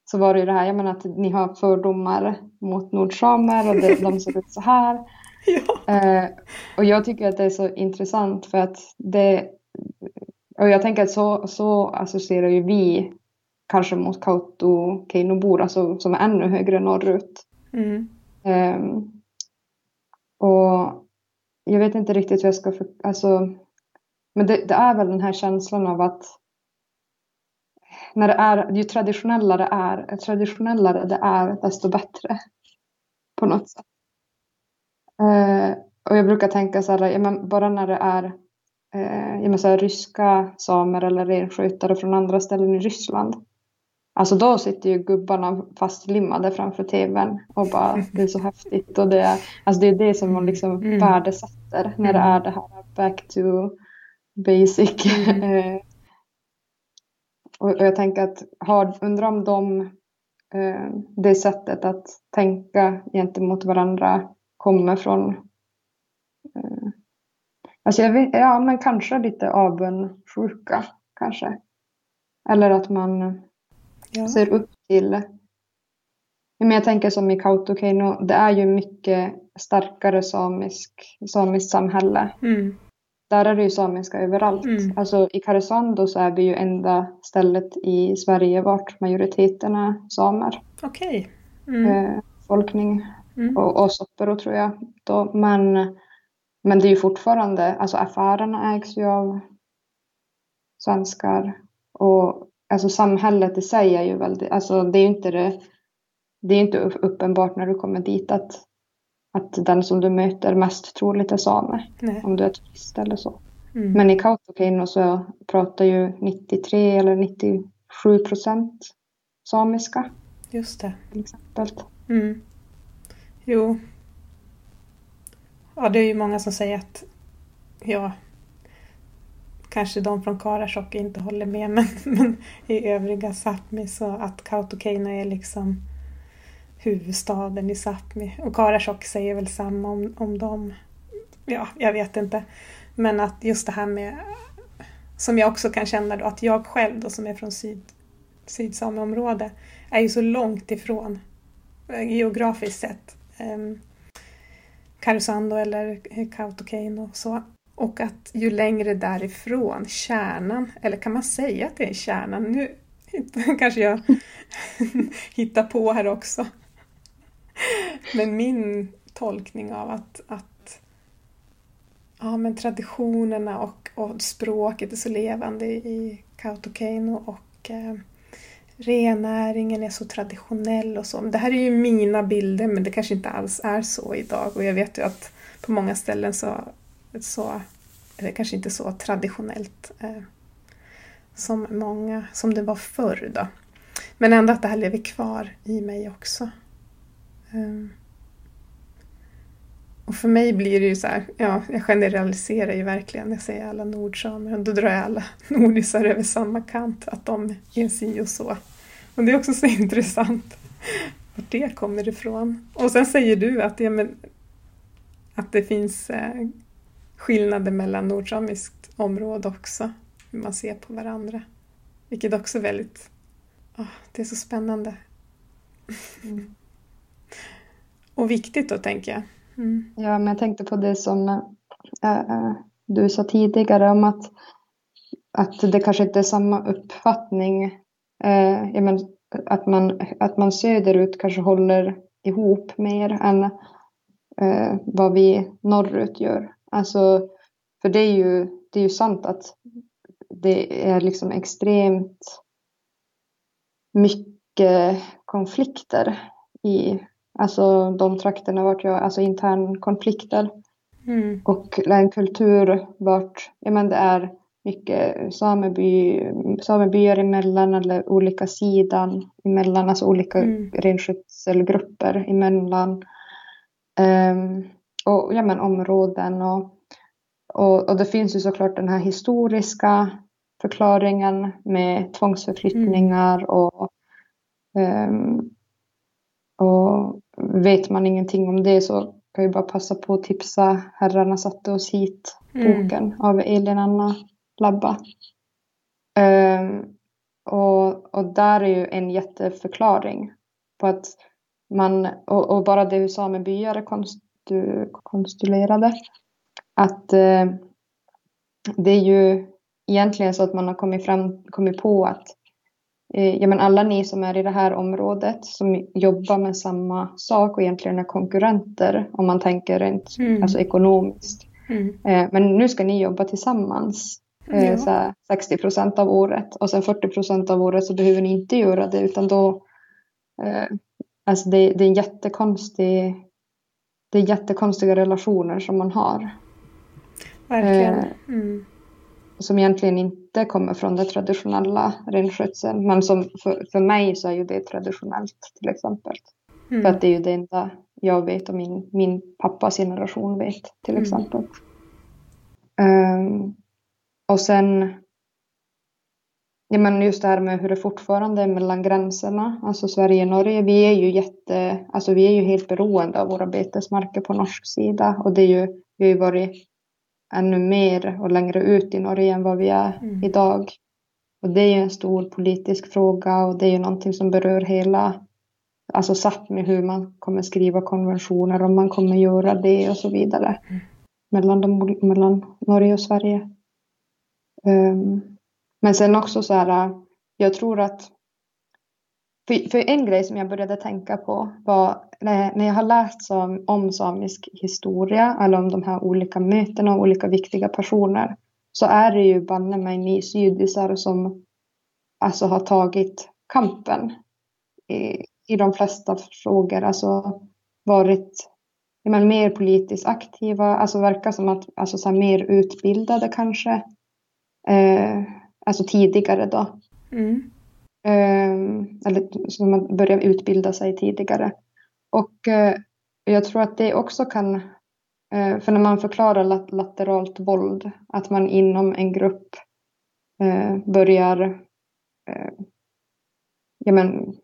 så var det ju det här, jag menar att ni har fördomar mot nordsamer och det, de ser ut så här. Ja. Eh, och jag tycker att det är så intressant för att det, och jag tänker att så, så associerar ju vi kanske mot Kauto Keinobor, alltså som är ännu högre norrut. Mm. Eh, och jag vet inte riktigt hur jag ska, för, alltså, men det, det, är väl den här känslan av att när det är, ju traditionellare det är, traditionellare det är, desto bättre. På något sätt. Eh, och jag brukar tänka så här, ja, men bara när det är eh, ja, så här, ryska samer eller renskötare från andra ställen i Ryssland. Alltså då sitter ju gubbarna fastlimmade framför tvn och bara det är så häftigt och det är, alltså det, är det som man liksom mm. värdesätter när det mm. är det här back to basic mm. Eh, och, och jag tänker att har, undrar om de, eh, det sättet att tänka gentemot varandra kommer från eh, Alltså vet, ja men kanske lite avundsjuka kanske. Eller att man ja. ser upp till men jag tänker som i Kautokeino, det är ju mycket starkare samisk, samiskt samhälle. Mm där är det ju samiska överallt. Mm. Alltså i Karesuando så är vi ju enda stället i Sverige vart majoriteten är samer. Okej. Okay. Mm. Eh, folkning mm. och, och soppero tror jag. Då. Men, men det är ju fortfarande, alltså affärerna ägs ju av svenskar. Och alltså samhället i sig är ju väldigt, alltså det är ju inte det, det är inte uppenbart när du kommer dit att att den som du möter mest troligt är same. Om du är turist eller så. Mm. Men i Kautokeino så pratar ju 93 eller 97 procent samiska. Just det. Till exempel. Mm. Jo. Ja, det är ju många som säger att ja, kanske de från Karasjok inte håller med men, men i övriga Sápmi så att Kautokeino är liksom huvudstaden i Sápmi. Och Karasjok säger väl samma om, om dem. Ja, jag vet inte. Men att just det här med, som jag också kan känna då, att jag själv då som är från syd, Sydsameområde är ju så långt ifrån eh, geografiskt sett eh, Karesuando eller Kautokeino och så. Och att ju längre därifrån kärnan, eller kan man säga att det är kärnan? Nu kanske jag hittar på här också. Men min tolkning av att, att ja, men traditionerna och, och språket är så levande i Kautokeino och eh, rennäringen är så traditionell och så. Det här är ju mina bilder men det kanske inte alls är så idag och jag vet ju att på många ställen så, så är det kanske inte så traditionellt eh, som många, som det var förr då. Men ändå att det här lever kvar i mig också. Um, och för mig blir det ju så här, ja, jag generaliserar ju verkligen. Jag säger alla nordsamer och då drar jag alla nordisar över samma kant, att de är si och så. Och det är också så intressant var det kommer ifrån. Och sen säger du att, ja, men, att det finns eh, skillnader mellan nordsamiskt område också, hur man ser på varandra. Vilket också är väldigt, oh, det är så spännande. Mm. Och viktigt då, tänker jag. Mm. Ja, men jag tänkte på det som äh, du sa tidigare om att, att det kanske inte är samma uppfattning. Äh, men, att, man, att man söderut kanske håller ihop mer än äh, vad vi norrut gör. Alltså, för det är ju, det är ju sant att det är liksom extremt mycket konflikter i Alltså de trakterna vart jag, alltså internkonflikter. Mm. Och en kultur vart, ja men det är mycket sameby, samebyar emellan eller olika sidan emellan, alltså olika mm. renskötselgrupper emellan. Um, och ja men områden och, och, och det finns ju såklart den här historiska förklaringen med tvångsförflyttningar mm. och um, och vet man ingenting om det så kan jag bara passa på att tipsa Herrarna satte oss hit, mm. boken av Elin Anna Labba. Um, och, och där är ju en jätteförklaring på att man, och, och bara det hur samebyar är konstu, konstruerade, att uh, det är ju egentligen så att man har kommit, fram, kommit på att Eh, ja, men alla ni som är i det här området som jobbar med samma sak och egentligen är konkurrenter om man tänker rent mm. alltså ekonomiskt. Mm. Eh, men nu ska ni jobba tillsammans eh, ja. så 60 procent av året och sen 40 procent av året så behöver ni inte göra det utan då alltså det, det är en jättekonstig det är jättekonstiga relationer som man har. Verkligen. Mm som egentligen inte kommer från det traditionella renskötseln. Men som för, för mig så är ju det traditionellt till exempel. Mm. För att det är ju det enda jag vet och min, min pappas generation vet till mm. exempel. Um, och sen Ja, men just det här med hur det fortfarande är mellan gränserna, alltså Sverige och Norge. Vi är ju jätte, alltså vi är ju helt beroende av våra betesmarker på norsk sida och det är ju, vi har ju varit ännu mer och längre ut i Norge än vad vi är mm. idag. Och det är ju en stor politisk fråga och det är ju någonting som berör hela, alltså Sápmi, hur man kommer skriva konventioner, om man kommer göra det och så vidare. Mm. Mellan, de, mellan Norge och Sverige. Um, men sen också så här, äh, jag tror att för, för, en grej som jag började tänka på var när, när jag har läst som, om samisk historia eller om de här olika mötena och olika viktiga personer så är det ju banne mig ni sydisar som alltså har tagit kampen i, i de flesta frågor, alltså varit men, mer politiskt aktiva, alltså verkar som att alltså så här, mer utbildade kanske, eh, alltså tidigare då. Mm. Ehm, eller som man börjar utbilda sig tidigare. Och eh, jag tror att det också kan, eh, för när man förklarar lateralt våld, att man inom en grupp eh, börjar, ja men,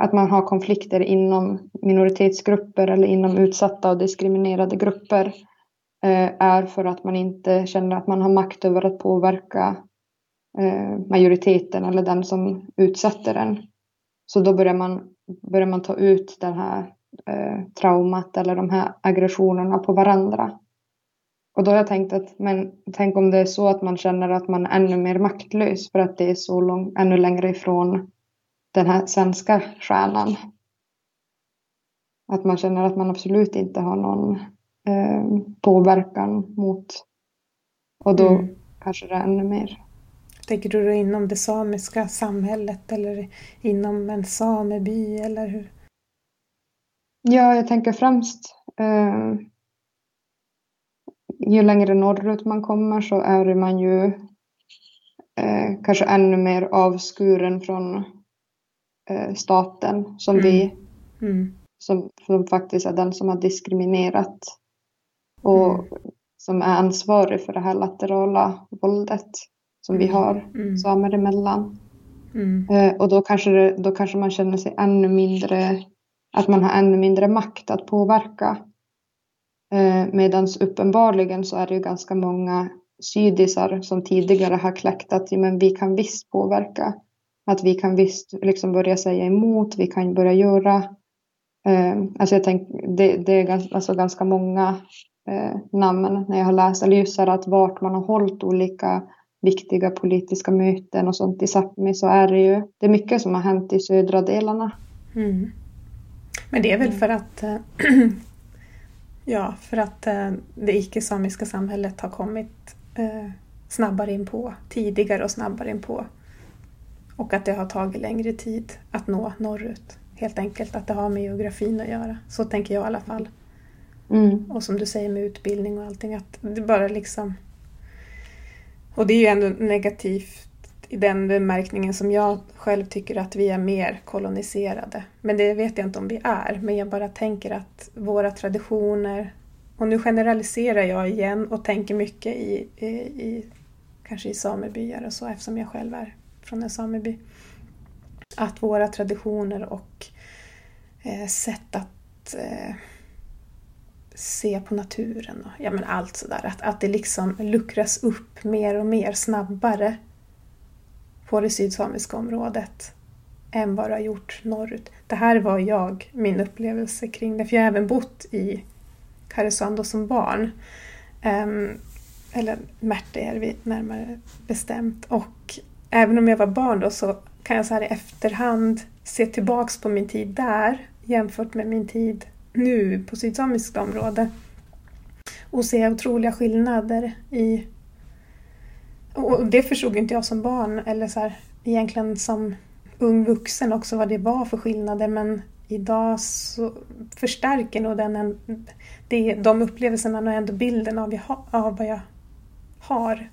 att man har konflikter inom minoritetsgrupper eller inom utsatta och diskriminerade grupper Eh, är för att man inte känner att man har makt över att påverka eh, majoriteten eller den som utsätter den. Så då börjar man, börjar man ta ut det här eh, traumat eller de här aggressionerna på varandra. och då har jag tänkt att men tänk om det är så att man känner att man är ännu mer maktlös för att det är så långt, ännu längre ifrån den här svenska stjärnan. Att man känner att man absolut inte har någon eh, påverkan mot och då mm. kanske det är ännu mer. Tänker du då inom det samiska samhället eller inom en sameby eller hur? Ja, jag tänker främst eh, ju längre norrut man kommer så är man ju eh, kanske ännu mer avskuren från eh, staten som mm. vi, mm. Som, som faktiskt är den som har diskriminerat och mm. som är ansvarig för det här laterala våldet som vi mm. har mm. samer emellan. Mm. Eh, och då kanske, det, då kanske man känner sig ännu mindre, att man har ännu mindre makt att påverka Eh, Medan uppenbarligen så är det ju ganska många sydisar som tidigare har kläckt att men vi kan visst påverka. Att vi kan visst liksom börja säga emot, vi kan börja göra. Eh, alltså jag tänker, det, det är alltså ganska många Eh, namn när jag har läst, eller just så att vart man har hållit olika viktiga politiska möten och sånt i Sápmi så är det ju, det är mycket som har hänt i södra delarna. Mm. Men det är väl för att eh, Ja, för att eh, det icke-samiska samhället har kommit eh, snabbare in på, tidigare och snabbare in på. Och att det har tagit längre tid att nå norrut. Helt enkelt att det har med geografin att göra. Så tänker jag i alla fall. Mm. Och som du säger med utbildning och allting, att det bara liksom... Och det är ju ändå negativt i den bemärkningen som jag själv tycker att vi är mer koloniserade. Men det vet jag inte om vi är, men jag bara tänker att våra traditioner, och nu generaliserar jag igen och tänker mycket i, i, i kanske i samebyar och så eftersom jag själv är från en sameby. Att våra traditioner och eh, sätt att eh, se på naturen och ja, men allt sådär, att, att det liksom luckras upp mer och mer snabbare på det sydsamiska området än vad det har gjort norrut. Det här var jag, min upplevelse kring det, för jag har även bott i Karesuando som barn. Um, eller Märtejärvi närmare bestämt. Och även om jag var barn då så kan jag så här i efterhand se tillbaks på min tid där jämfört med min tid nu på sydsamiskt område och se otroliga skillnader i och det förstod inte jag som barn eller så här, egentligen som ung vuxen också vad det var för skillnader men idag så förstärker nog den en, det, de upplevelserna och ändå bilden av, jag, av vad jag har.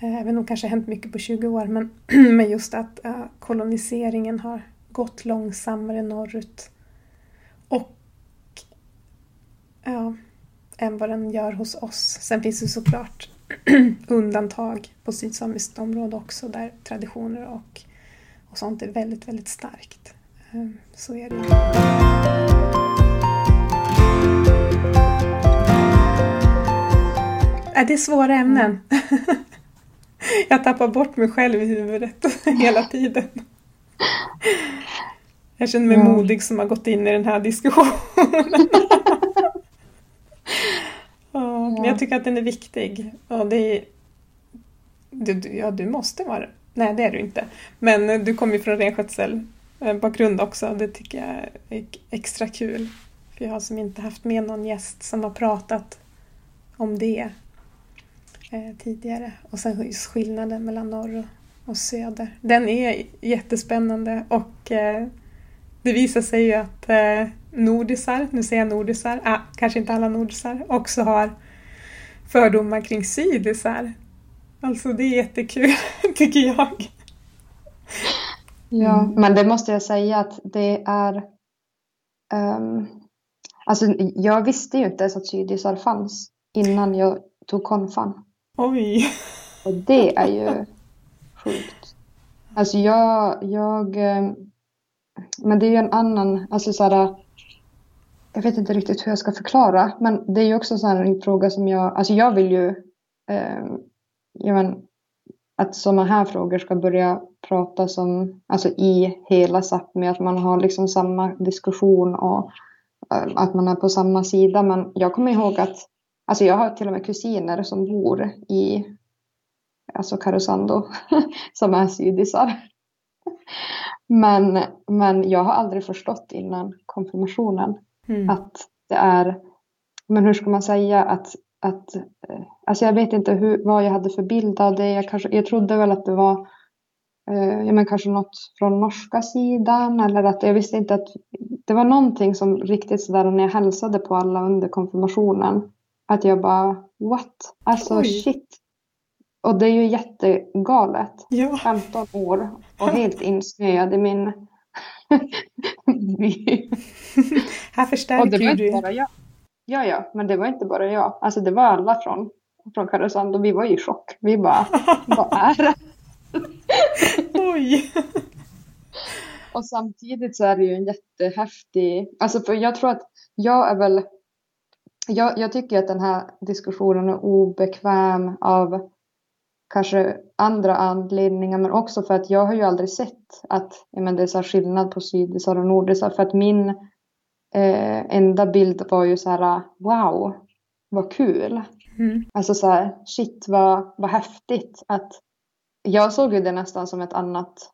Även om det kanske har hänt mycket på 20 år men, men just att äh, koloniseringen har gått långsammare norrut. Och ja, än vad den gör hos oss. Sen finns det såklart undantag på sydsamiskt område också där traditioner och, och sånt är väldigt, väldigt starkt. Ehm, så är det. Äh, det är svåra ämnen. Jag tappar bort mig själv i huvudet hela tiden. Jag känner mig modig som har gått in i den här diskussionen. Ja, men jag tycker att den är viktig. Och det är, du, ja, du måste vara Nej, det är du inte. Men du kommer ju från renskötsel bakgrund också. Det tycker jag är extra kul. För jag har som inte haft med någon gäst som har pratat om det eh, tidigare. Och sen just skillnaden mellan norr och, och söder. Den är jättespännande och eh, det visar sig ju att eh, nordisar, nu säger jag nordisar, ah, kanske inte alla nordisar, också har fördomar kring sydisar. Alltså det är jättekul, tycker jag. Ja, mm. men det måste jag säga att det är... Um, alltså jag visste ju inte ens att sydisar fanns innan jag tog konfan. Oj! Och det är ju sjukt. Alltså jag, jag... Ehm, men det är ju en annan, alltså så här, jag vet inte riktigt hur jag ska förklara, men det är ju också en fråga som jag, alltså jag vill ju, eh, jag men, att sådana här frågor ska börja prata som, alltså i hela Sápmi, att man har liksom samma diskussion och eh, att man är på samma sida. Men jag kommer ihåg att alltså jag har till och med kusiner som bor i alltså Karesuando som är sydisar. Men, men jag har aldrig förstått innan konfirmationen mm. att det är, men hur ska man säga att, att eh, alltså jag vet inte hur, vad jag hade för bild av det. Jag, kanske, jag trodde väl att det var eh, ja, men kanske något från norska sidan eller att jag visste inte att det var någonting som riktigt sådär när jag hälsade på alla under konfirmationen att jag bara what? Alltså Oj. shit. Och det är ju jättegalet. Ja. 15 år och helt insnöad i min. Här förstärker var inte Bara jag. Ja, ja, men det var inte bara jag. Alltså det var alla från, från Karesuando och vi var i chock. Vi bara, vad är det? Oj! och samtidigt så är det ju en jättehäftig, alltså för jag tror att jag är väl, jag, jag tycker att den här diskussionen är obekväm av kanske andra anledningar men också för att jag har ju aldrig sett att men, det är så skillnad på sydisar och nordisar för att min eh, enda bild var ju så här wow vad kul. Mm. Alltså så här shit vad, vad häftigt att jag såg ju det nästan som ett annat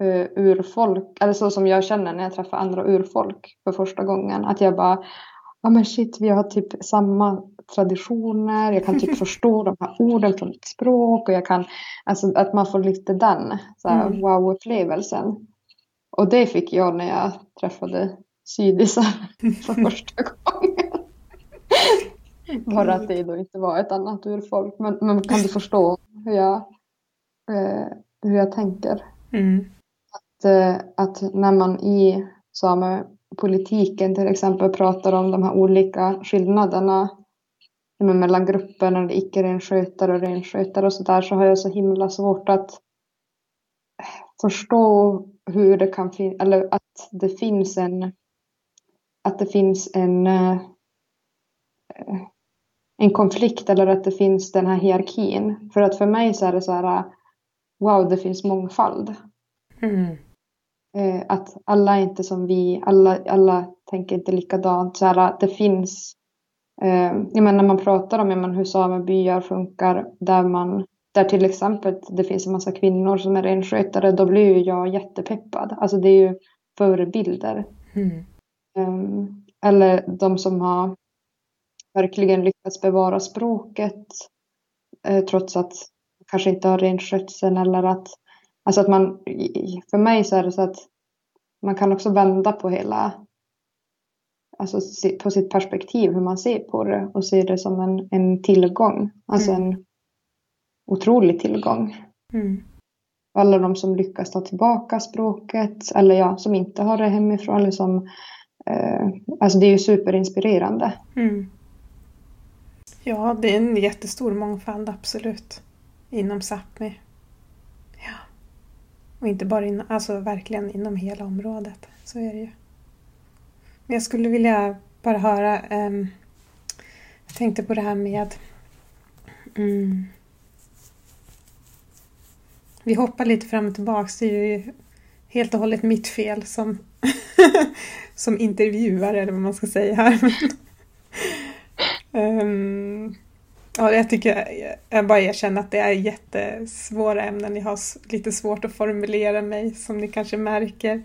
uh, urfolk, eller så som jag känner när jag träffar andra urfolk för första gången. Att jag bara, ja men shit, vi har typ samma traditioner, jag kan typ förstå de här orden från ett språk och jag kan, alltså att man får lite den mm. wow-upplevelsen. Och det fick jag när jag träffade sydisar för första gången. Bara att det då inte var ett annat urfolk. Men, men kan du förstå hur jag, eh, hur jag tänker? Mm. Att, eh, att när man i samepolitiken till exempel pratar om de här olika skillnaderna mellan grupperna, icke-renskötare och renskötare och sådär så har jag så himla svårt att förstå hur det kan finnas, eller att det finns en att det finns en eh, en konflikt eller att det finns den här hierarkin. För att för mig så är det så här wow, det finns mångfald. Mm. Eh, att alla är inte som vi, alla, alla tänker inte likadant. Så här, det finns Eh, jag menar, när man pratar om menar, hur samebyar funkar där man där till exempel det finns en massa kvinnor som är renskötare, då blir ju jag jättepeppad. Alltså det är ju förebilder. Mm. Um, eller de som har verkligen lyckats bevara språket eh, trots att kanske inte har renskötseln eller att alltså att man för mig så är det så att man kan också vända på hela alltså, på sitt perspektiv, hur man ser på det och ser det som en, en tillgång. Alltså mm. en otrolig tillgång. Mm. Alla de som lyckas ta tillbaka språket eller ja, som inte har det hemifrån. Eller som, eh, alltså det är ju superinspirerande. Mm. Ja, det är en jättestor mångfald, absolut. Inom Sápmi. Ja. Och inte bara inom, alltså verkligen inom hela området. Så är det ju. Jag skulle vilja bara höra, um, jag tänkte på det här med um, vi hoppar lite fram och tillbaks, det är ju helt och hållet mitt fel som, som intervjuare eller vad man ska säga här. um, ja, jag tycker, jag bara erkänner att det är jättesvåra ämnen. Jag har lite svårt att formulera mig som ni kanske märker.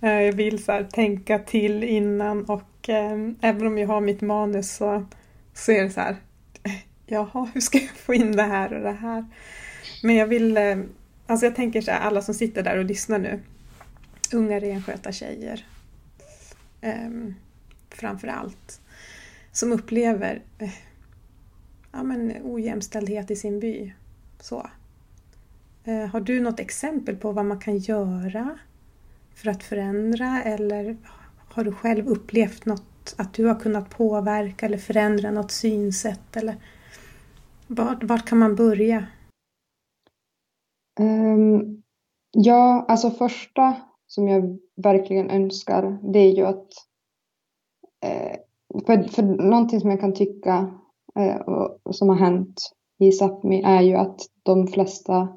Eh, jag vill så här, tänka till innan och eh, även om jag har mitt manus så, så är det så här, jaha, hur ska jag få in det här och det här? Men jag vill, eh, alltså jag tänker så här, alla som sitter där och lyssnar nu, unga renskötartjejer eh, framför allt, som upplever eh, ja, men ojämställdhet i sin by. Så. Eh, har du något exempel på vad man kan göra för att förändra eller har du själv upplevt något, att du har kunnat påverka eller förändra något synsätt? Eller vart, vart kan man börja? Um, ja, alltså första som jag verkligen önskar det är ju att eh, för, för någonting som jag kan tycka eh, och, och som har hänt i Sápmi är ju att de flesta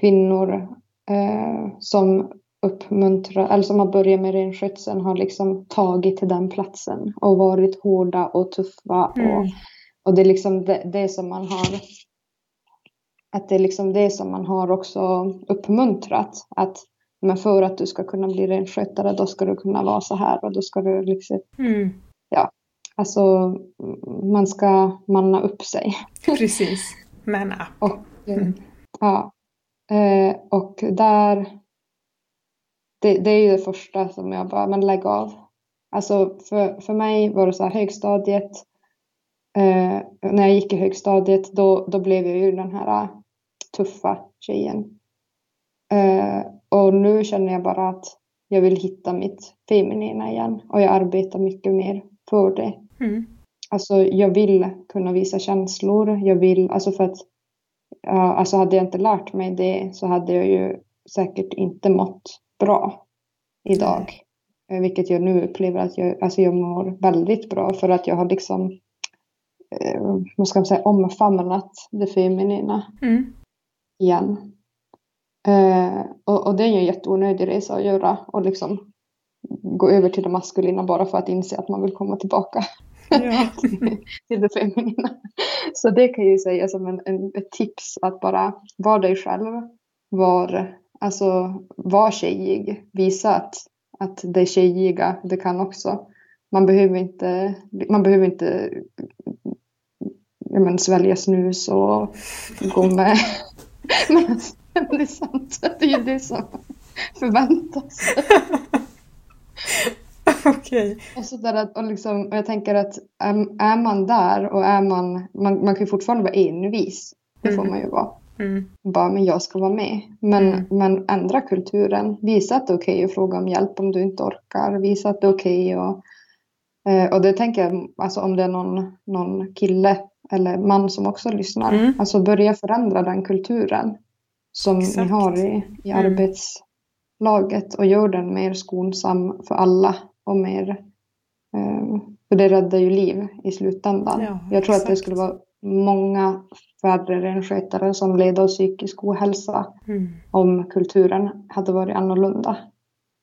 kvinnor eh, som uppmuntrat, eller som har börjat med renskötseln har liksom tagit till den platsen och varit hårda och tuffa. Mm. Och, och det är liksom det, det som man har att det är liksom det som man har också uppmuntrat. Att men för att du ska kunna bli renskötare då ska du kunna vara så här och då ska du liksom, Mm. alltså man ska manna upp sig. Precis. Men ja. Och, Mm. ja, eh, och där, det, det är ju det första som jag bara, men lägg av. Alltså för, för mig var det så här högstadiet, eh, när jag gick i högstadiet då, då blev jag ju den här tuffa tjejen. Eh, och nu känner jag bara att jag vill hitta mitt feminina igen och jag arbetar mycket mer för det. Mm. Alltså jag vill kunna visa känslor. Jag vill, alltså för att alltså hade jag inte lärt mig det så hade jag ju säkert inte mått bra idag. Eh, Vilket jag nu upplever att jag, alltså jag mår väldigt bra för att jag har liksom eh, vad ska man säga, omfamnat det feminina Mm. igen. Eh, och, och det är ju en jätteonödig resa att göra och liksom gå över till det maskulina bara för att inse att man vill komma tillbaka Ja. till det feminina. Så det kan jag ju säga som en, en, ett tips att bara vara dig själv. Var, alltså, var tjejig. Visa att, att det tjejiga, det kan också. Man behöver inte, man behöver inte men, svälja snus och gå med. Men det är sant, det är ju det som förväntas. Okej. Och, så där att, och, liksom, och jag tänker att är, är man där och är man, man, man kan ju fortfarande vara envis. Det får Mm. man ju vara. Mm. Bara, men jag ska vara med. Men, Mm. men ändra kulturen. Visa att det är okej att fråga om hjälp om du inte orkar. Visa att det är okej och, eh, och det tänker jag, alltså om det är någon, någon kille eller man som också lyssnar. Mm. Alltså börja förändra den kulturen som Exakt. ni har i, i Mm. arbetslaget och gör den mer skonsam för alla och mer eh, för det räddar ju liv i slutändan. Ja, Jag tror att det exakt. skulle vara många färre renskötare som led av psykisk ohälsa Mm. om kulturen hade varit annorlunda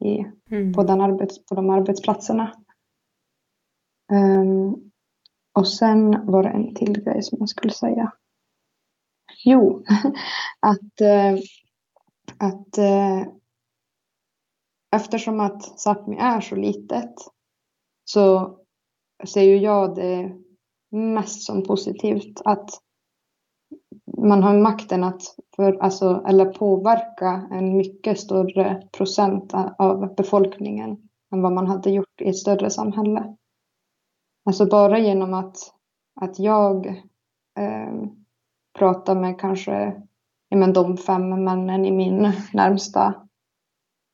i, Mm. på, den arbets, på de arbetsplatserna. Ehm, och sen var det en till grej som jag skulle säga. Jo, att, eh, att eh, eftersom att Sápmi är så litet så ser ju jag det mest som positivt att man har makten att för, alltså, eller påverka en mycket större procent av befolkningen än vad man hade gjort i ett större samhälle. Alltså bara genom att, att jag eh, pratar med kanske ja, men de fem männen i min närmsta,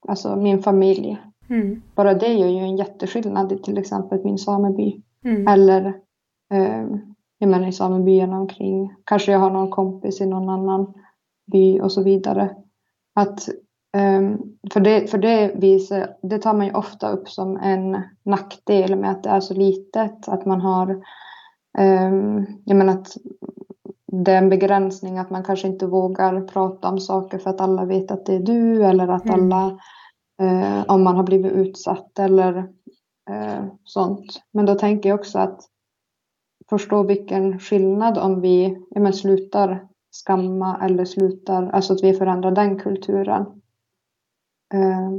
alltså min familj. Mm. Bara det gör ju en jätteskillnad i till exempel min sameby. Mm. Eller jag menar i samebyarna omkring. Kanske jag har någon kompis i någon annan by och så vidare. Att, eh, för det, för det, visar, det tar man ju ofta upp som en nackdel med att det är så litet. Att man har, eh, jag menar att det är en begränsning att man kanske inte vågar prata om saker för att alla vet att det är du eller att Mm. alla, eh, om man har blivit utsatt eller eh, sånt. Men då tänker jag också att förstå vilken skillnad om vi ja, men slutar skamma eller slutar, alltså att vi förändrar den kulturen. Eh,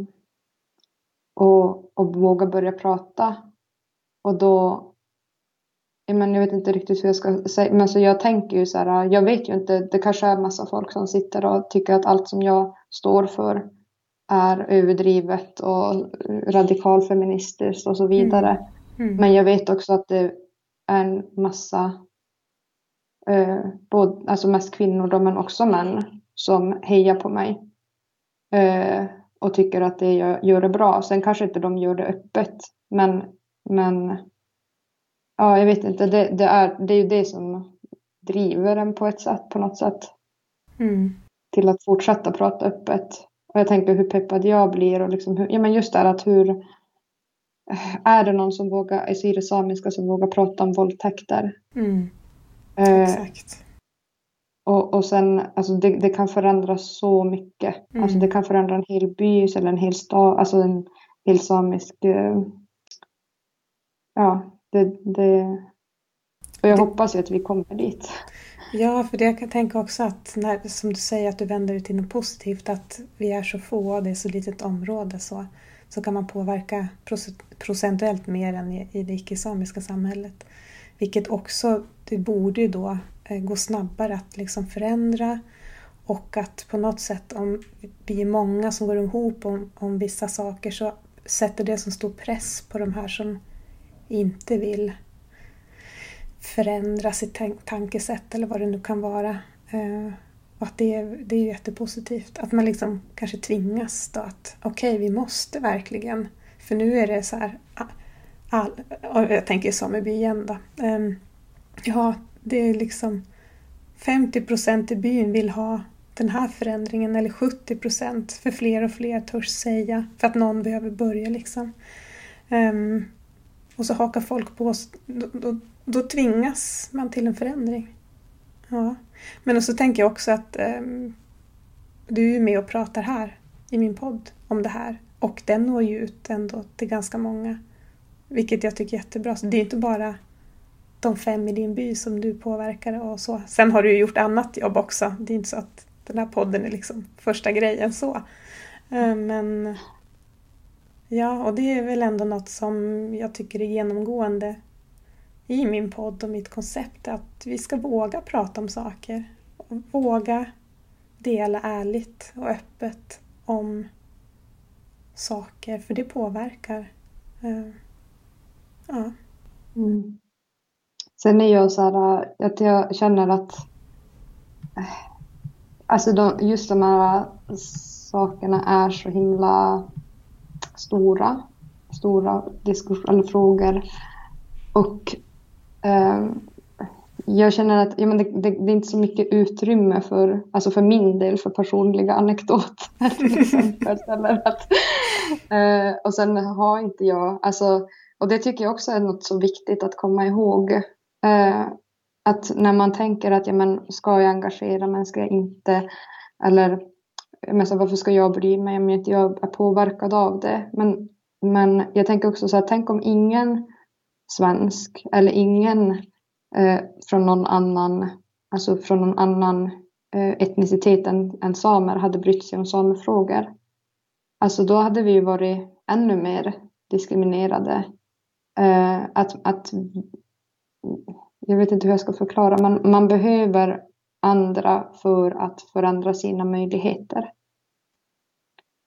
och, och våga börja prata. Och då, ja, men jag vet inte riktigt hur jag ska säga, men så jag tänker ju så här, jag vet ju inte, det kanske är massa folk som sitter och tycker att allt som jag står för är överdrivet och radikalfeministiskt och så vidare. Mm. Men jag vet också att det en massa, eh, både, alltså mest kvinnor då, men också män som hejar på mig. Eh, och tycker att det jag gör är bra. Sen kanske inte de gör det öppet. Men, men ja, jag vet inte. Det, det, är, det är ju det som driver en på ett sätt, på något sätt. Mm. Till att fortsätta prata öppet. Och jag tänker hur peppad jag blir och liksom hur, ja men just det här att hur är det någon som vågar, i det samiska som vågar prata om våldtäkter? Mm. Eh, Exakt. och, och sen, alltså det, det kan förändra så mycket. Mm. Alltså det kan förändra en hel by eller en hel stad, alltså en hel samisk... eh, Ja, det... det och jag Det- hoppas ju att vi kommer dit. Ja, för det jag kan tänka också att när, som du säger att du vänder det till något positivt, att vi är så få och det är så litet område så, så kan man påverka procentuellt mer än i, det icke-samiska samhället. Vilket också, det borde ju då eh, gå snabbare att liksom förändra och att på något sätt om vi är många som går ihop om, om vissa saker så sätter det som stor press på de här som inte vill förändra sitt tankesätt eller vad det nu kan vara. Eh, och att det, är- det är ju jättepositivt. Att man liksom kanske tvingas då att okej, vi måste verkligen. För nu är det så här, all, och jag tänker sameby igen då. Um, ja, det är liksom 50 procent i byn vill ha den här förändringen eller 70 procent för fler och fler törs säga för att någon behöver börja liksom. Um, och så hakar folk på oss. Då, då, då tvingas man till en förändring. Ja. Men så tänker jag också att ehm, du är ju med och pratar här i min podd om det här. Och den når ju ut ändå till ganska många. Vilket jag tycker är jättebra. Så det är inte bara de fem i din by som du påverkar och så. Sen har du ju gjort annat jobb också. Det är inte så att den här podden är liksom första grejen så. Eh, men ja, och det är väl ändå något som jag tycker är genomgående i min podd och mitt koncept. Att vi ska våga prata om saker. Och våga dela ärligt och öppet om saker, för det påverkar. Eh, ja. Mm. Sen är jag så här att jag känner att eh, alltså de, just de här sakerna är så himla stora, stora diskussioner eller frågor. Och Ehm, jag känner att ja, men det, det, det är inte så mycket utrymme för, alltså för min del, för personliga anekdoter till exempel. eller att, eh, och sen har inte jag, alltså och det tycker jag också är något så viktigt att komma ihåg. Eh, att när man tänker att ja, men, ska jag engagera mig, ska jag inte? Eller men så, varför ska jag bry mig om jag inte är påverkad av det? Men, men jag tänker också så här, tänk om ingen svensk eller ingen eh, från någon annan, alltså från någon annan eh, etnicitet än, än samer hade brytt sig om samefrågor. Alltså då hade vi ju varit ännu mer diskriminerade. Eh, att, att, jag vet inte hur jag ska förklara, men man behöver andra för att förändra sina möjligheter.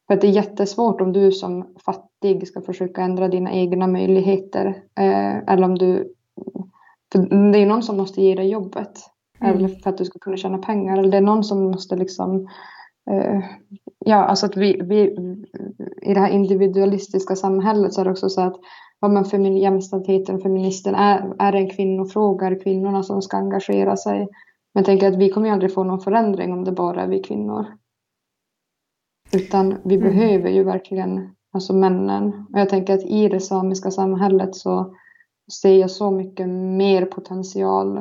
För att det är jättesvårt om du som fattig ska försöka ändra dina egna möjligheter. Eh, eller om du... För det är någon som måste ge dig jobbet. Mm. Eller för att du ska kunna tjäna pengar. Eller det är någon som måste liksom... Eh, ja, alltså att vi, vi... I det här individualistiska samhället så är det också så att ja, men femin, jämställdheten, feministen, är, är det en kvinnofråga? Är det kvinnorna som ska engagera sig? Men jag tänker att vi kommer aldrig få någon förändring om det bara är vi kvinnor. Utan vi Mm. behöver ju verkligen alltså männen. Och jag tänker att i det samiska samhället så ser jag så mycket mer potential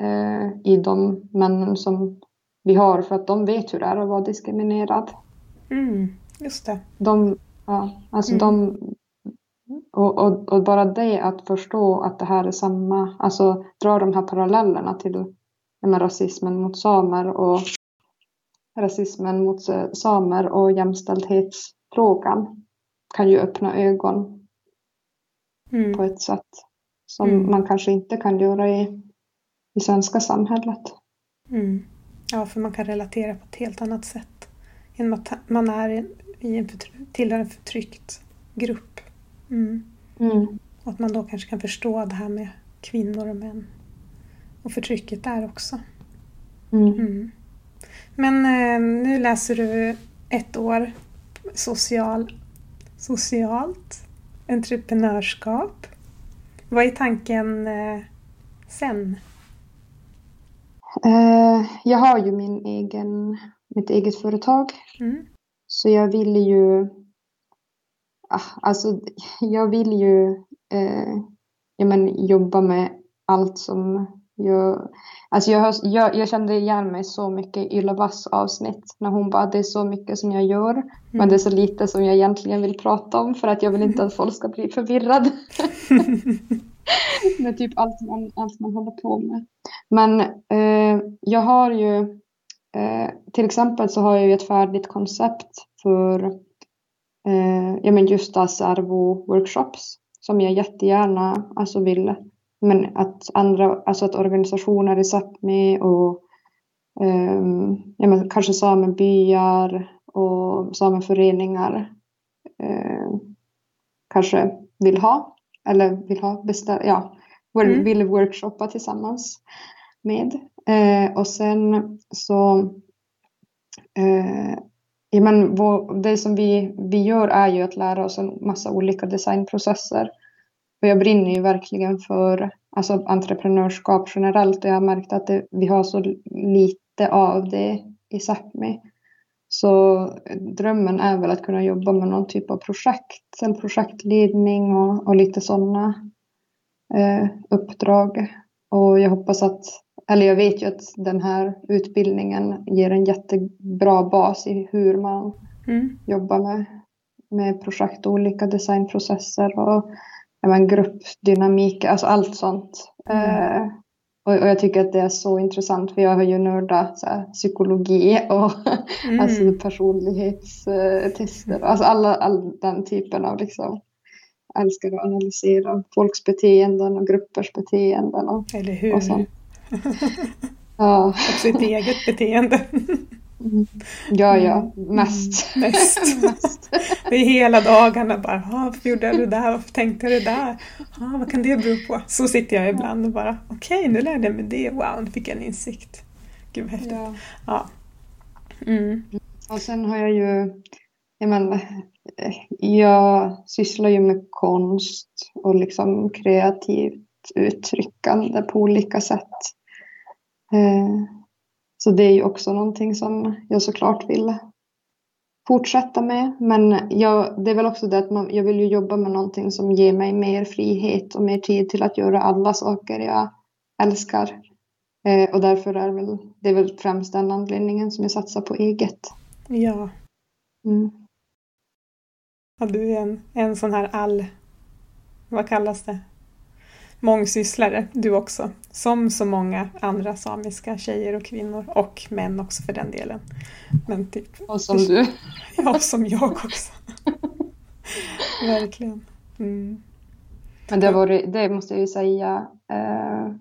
eh, i de männen som vi har för att de vet hur det är att vara diskriminerad. Mm, just det. De, ja, alltså Mm. de, och, och, och bara det att förstå att det här är samma, alltså dra de här parallellerna till med rasismen mot samer och rasismen mot samer och jämställdhetsfrågan kan ju öppna ögon Mm. på ett sätt som Mm. man kanske inte kan göra i, i svenska samhället. Mm. Ja, för man kan relatera på ett helt annat sätt. Genom att man är i- en tillhör en förtryckt grupp. Mm. Mm. Och att man då kanske kan förstå det här med kvinnor och män. Och förtrycket där också. Mm. Men eh, nu läser du ett år social, socialt entreprenörskap. Vad är tanken eh, sen? Eh, jag har ju min egen, mitt eget företag Mm. Så jag vill ju, ah, alltså jag vill ju eh, ja, men, jobba med allt som Jag, alltså jag, jag, jag kände igen mig så mycket i Ylva Bass avsnitt när hon bara det är så mycket som jag gör mm. men det är så lite som jag egentligen vill prata om för att jag vill inte att folk ska bli förvirrade. med typ allt man, allt man håller på med. Men eh, jag har ju eh, till exempel så har jag ju ett färdigt koncept för eh, ja, men just servo-workshops som jag jättegärna alltså vill men att andra, alltså att organisationer i Sápmi och um, ja, men kanske samebyar och sameföreningar uh, kanske vill ha eller vill ha beställ, ja, mm. vill workshoppa tillsammans med. Uh, och sen så uh, ja, men vår, det som vi, vi gör är ju att lära oss en massa olika designprocesser och jag brinner ju verkligen för alltså, entreprenörskap generellt och jag har märkt att det, vi har så lite av det i Sápmi. Så drömmen är väl att kunna jobba med någon typ av projekt, eller projektledning och, och lite sådana eh, uppdrag. Och jag hoppas att, eller jag vet ju att den här utbildningen ger en jättebra bas i hur man mm. jobbar med, med projekt och olika designprocesser. Och men, gruppdynamik, alltså allt sånt. Mm. Eh, och, och, jag tycker att det är så intressant för jag har ju nördat så här, psykologi och mm. alltså personlighetstester, alltså alla, all den typen av liksom älskar att analysera folks beteenden och gruppers beteenden. Och, Eller hur? Och så. ja. Och sitt eget beteende. Mm. Ja, ja, mm. mest. Mm. Mest. mest. Det är hela dagarna bara, varför gjorde jag det där, varför tänkte jag det där, ah, vad kan det bero på? Så sitter jag ibland och bara, okej okay, nu lärde jag mig det, wow, nu fick jag en insikt. Gud vad häftigt. Ja. ja. Mm. Och sen har jag ju, jag menar, jag sysslar ju med konst och liksom kreativt uttryckande på olika sätt. Eh, så det är ju också någonting som jag såklart vill fortsätta med. Men jag, det är väl också det att man, jag vill ju jobba med någonting som ger mig mer frihet och mer tid till att göra alla saker jag älskar. Eh, och därför är väl, det är väl främst den anledningen som jag satsar på eget. Ja. Mm. ja du är en, en sån här all... Vad kallas det? Mångsysslare du också, som så många andra samiska tjejer och kvinnor och män också för den delen. Men typ, och som du. Ja, som jag också. Verkligen. Mm. Men det, var, det måste jag ju säga eh,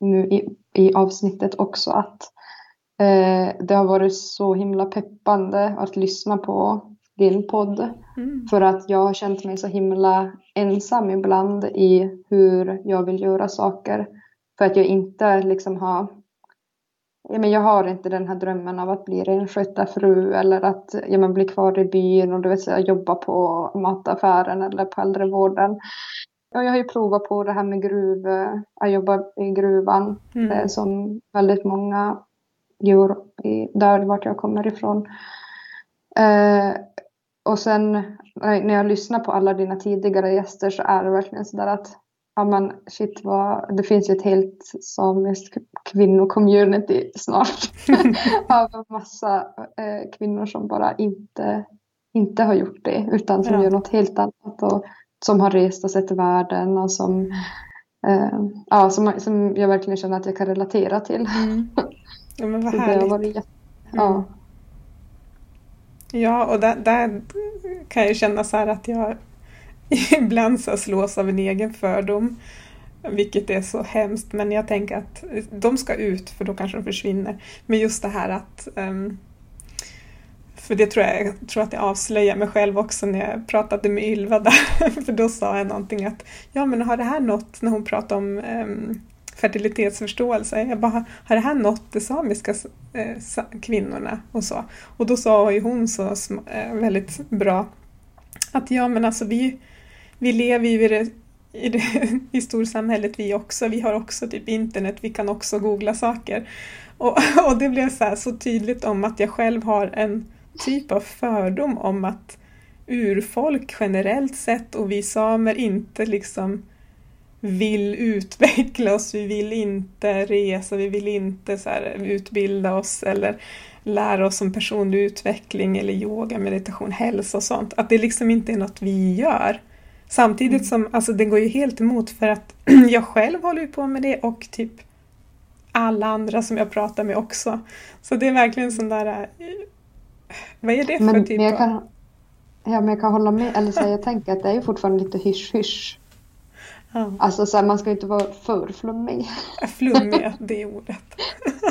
nu i, i avsnittet också att eh, det har varit så himla peppande att lyssna på din podd. Mm. För att jag har känt mig så himla ensam ibland i hur jag vill göra saker. För att jag inte liksom har ja, men jag har inte den här drömmen av att bli renskötarfru eller att ja, men bli kvar i byn och du vet, jobba på mataffären eller på äldrevården. Ja, jag har ju provat på det här med gruv, att jobba i gruvan mm. Eh, som väldigt många gör i, där vart jag kommer ifrån. Eh, och sen när jag lyssnar på alla dina tidigare gäster så är det verkligen sådär att ja men shit vad, det finns ju ett helt samiskt kvinnocommunity snart av en massa eh, kvinnor som bara inte, inte har gjort det utan som ja. gör något helt annat och som har rest och sett världen och som, eh, ja, som, som jag verkligen känner att jag kan relatera till. Mm. Ja men vad härligt. Det har varit, ja. Mm. Ja, Ja, och där, där kan jag känna så här att jag ibland så slås av en egen fördom. Vilket är så hemskt, men jag tänker att de ska ut för då kanske de försvinner. Men just det här att um, för det tror jag, jag tror att jag avslöjar mig själv också när jag pratade med Ylva där. För då sa jag någonting att ja men har det här nått när hon pratade om um, fertilitetsförståelse. Jag bara, har det här nått de samiska eh, kvinnorna? Och så. Och då sa ju hon så eh, väldigt bra att ja men alltså vi, vi lever ju i det, i, det, i storsamhället vi också. Vi har också typ internet, vi kan också googla saker. Och, och det blev så, så tydligt om att jag själv har en typ av fördom om att urfolk generellt sett och vi samer inte liksom vill utveckla oss, vi vill inte resa, vi vill inte så här, utbilda oss eller lära oss om personlig utveckling eller yoga, meditation, hälsa och sånt. Att det liksom inte är något vi gör. Samtidigt mm. som, alltså det går ju helt emot för att jag själv håller ju på med det och typ alla andra som jag pratar med också. Så det är verkligen sån där... Eh, vad är det för men, typ men jag kan, Ja, men jag kan hålla med. Eller så jag tänker att det är ju fortfarande lite hysch-hysch. Ja. Alltså så här, man ska inte vara för flummig. Flummig, det är ordet.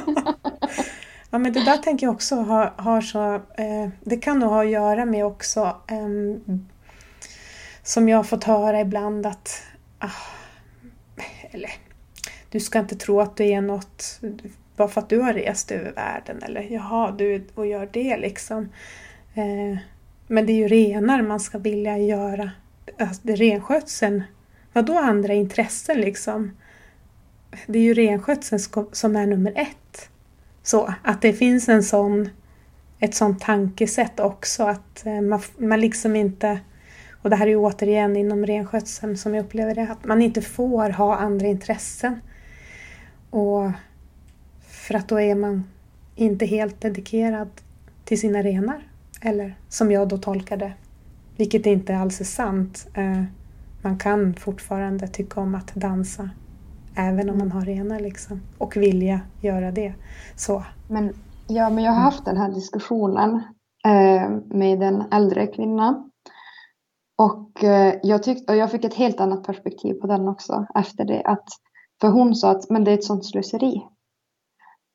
ja men det där tänker jag också har, har så, eh, det kan nog ha att göra med också eh, som jag har fått höra ibland att ah, eller du ska inte tro att du är något bara för att du har rest över världen eller jaha, du och gör det liksom. Eh, men det är ju renar man ska vilja göra. Alltså, det är renskötseln. Vadå andra intressen liksom? Det är ju renskötseln som är nummer ett. Så att det finns en sån, ett sånt tankesätt också att eh, man, man liksom inte och det här är ju återigen inom renskötseln som jag upplever det, att man inte får ha andra intressen. Och för att då är man inte helt dedikerad till sina renar. Eller som jag då tolkar det, vilket inte alls är sant. Eh, man kan fortfarande tycka om att dansa även om man har renar liksom, och vilja göra det. Så. Men, ja, men jag har haft den här diskussionen eh, med en äldre kvinna. Och, eh, jag tyckte, och jag fick ett helt annat perspektiv på den också efter det. Att, för hon sa att men det är ett sånt slöseri.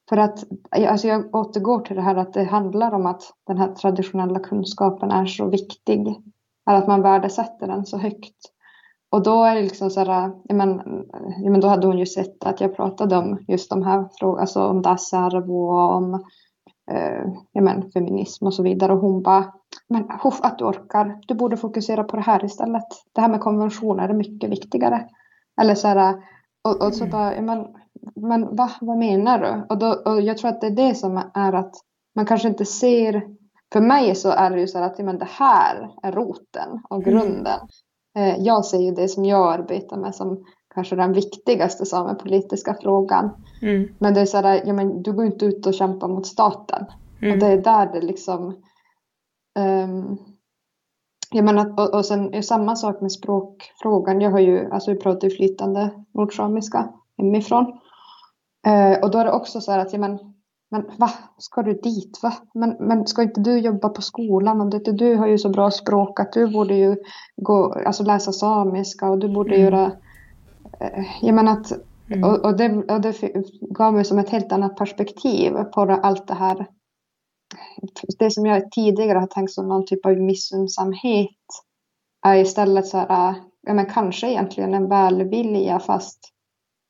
För att alltså jag återgår till det här att det handlar om att den här traditionella kunskapen är så viktig. att man värdesätter den så högt. Och då är det liksom så här, ja men, ja men då hade hon ju sett att jag pratade om just de här frågorna, alltså om Dasarv och om eh, ja men, feminism och så vidare. Och hon bara, men huff, att du orkar, du borde fokusera på det här istället. Det här med konventioner är mycket viktigare. Eller så här, och, och så mm. bara, ja men men va, vad menar du? Och, då, och jag tror att det är det som är att man kanske inte ser, för mig så är det ju så att men det här är roten och mm. grunden. Mm. Jag ser ju det som jag arbetar med som kanske den viktigaste samepolitiska frågan. Mm. Men det är så här, ja men du går inte ut och kämpar mot staten. Mm. Och det är där det liksom um, jag menar, och, och sen är samma sak med språkfrågan. Jag har ju, alltså vi pratar ju flytande nordsamiska hemifrån. Eh, och då är det också så här att, ja, men, men va, ska du dit? Va? Men, men ska inte du jobba på skolan? Om det, du har ju så bra språk att du borde ju gå, alltså läsa samiska och du borde mm. göra... Eh, jag menar att, mm. och, och, det, och det gav mig som ett helt annat perspektiv på allt det här. Det som jag tidigare har tänkt som någon typ av missunnsamhet är istället så här, ja men kanske egentligen en välvilja fast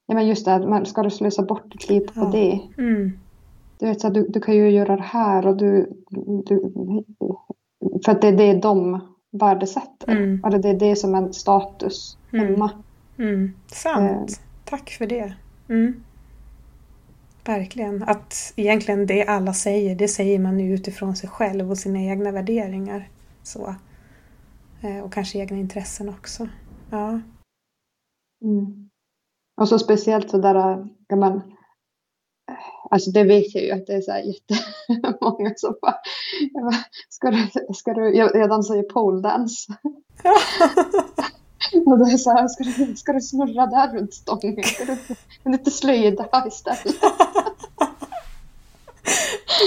Ja men just det, man ska du slösa bort ditt liv på ja. det. Mm. Du vet så du, du kan ju göra det här och du, du för att det är det de värdesätter. Mm. Eller det är det som är en status mm. hemma. Mm. Sant. Eh. Tack för det. Mm. Verkligen. Att egentligen det alla säger, det säger man ju utifrån sig själv och sina egna värderingar. Så. Eh, och kanske egna intressen också. Ja. Mm. Och så speciellt sådär, ja men, alltså det vet jag ju att det är så här jättemånga som bara, ska du, ska du, jag, jag dansar ju poledance. Och det är så här, ska du, ska du snurra där runt stången? Ska du inte slöjda istället?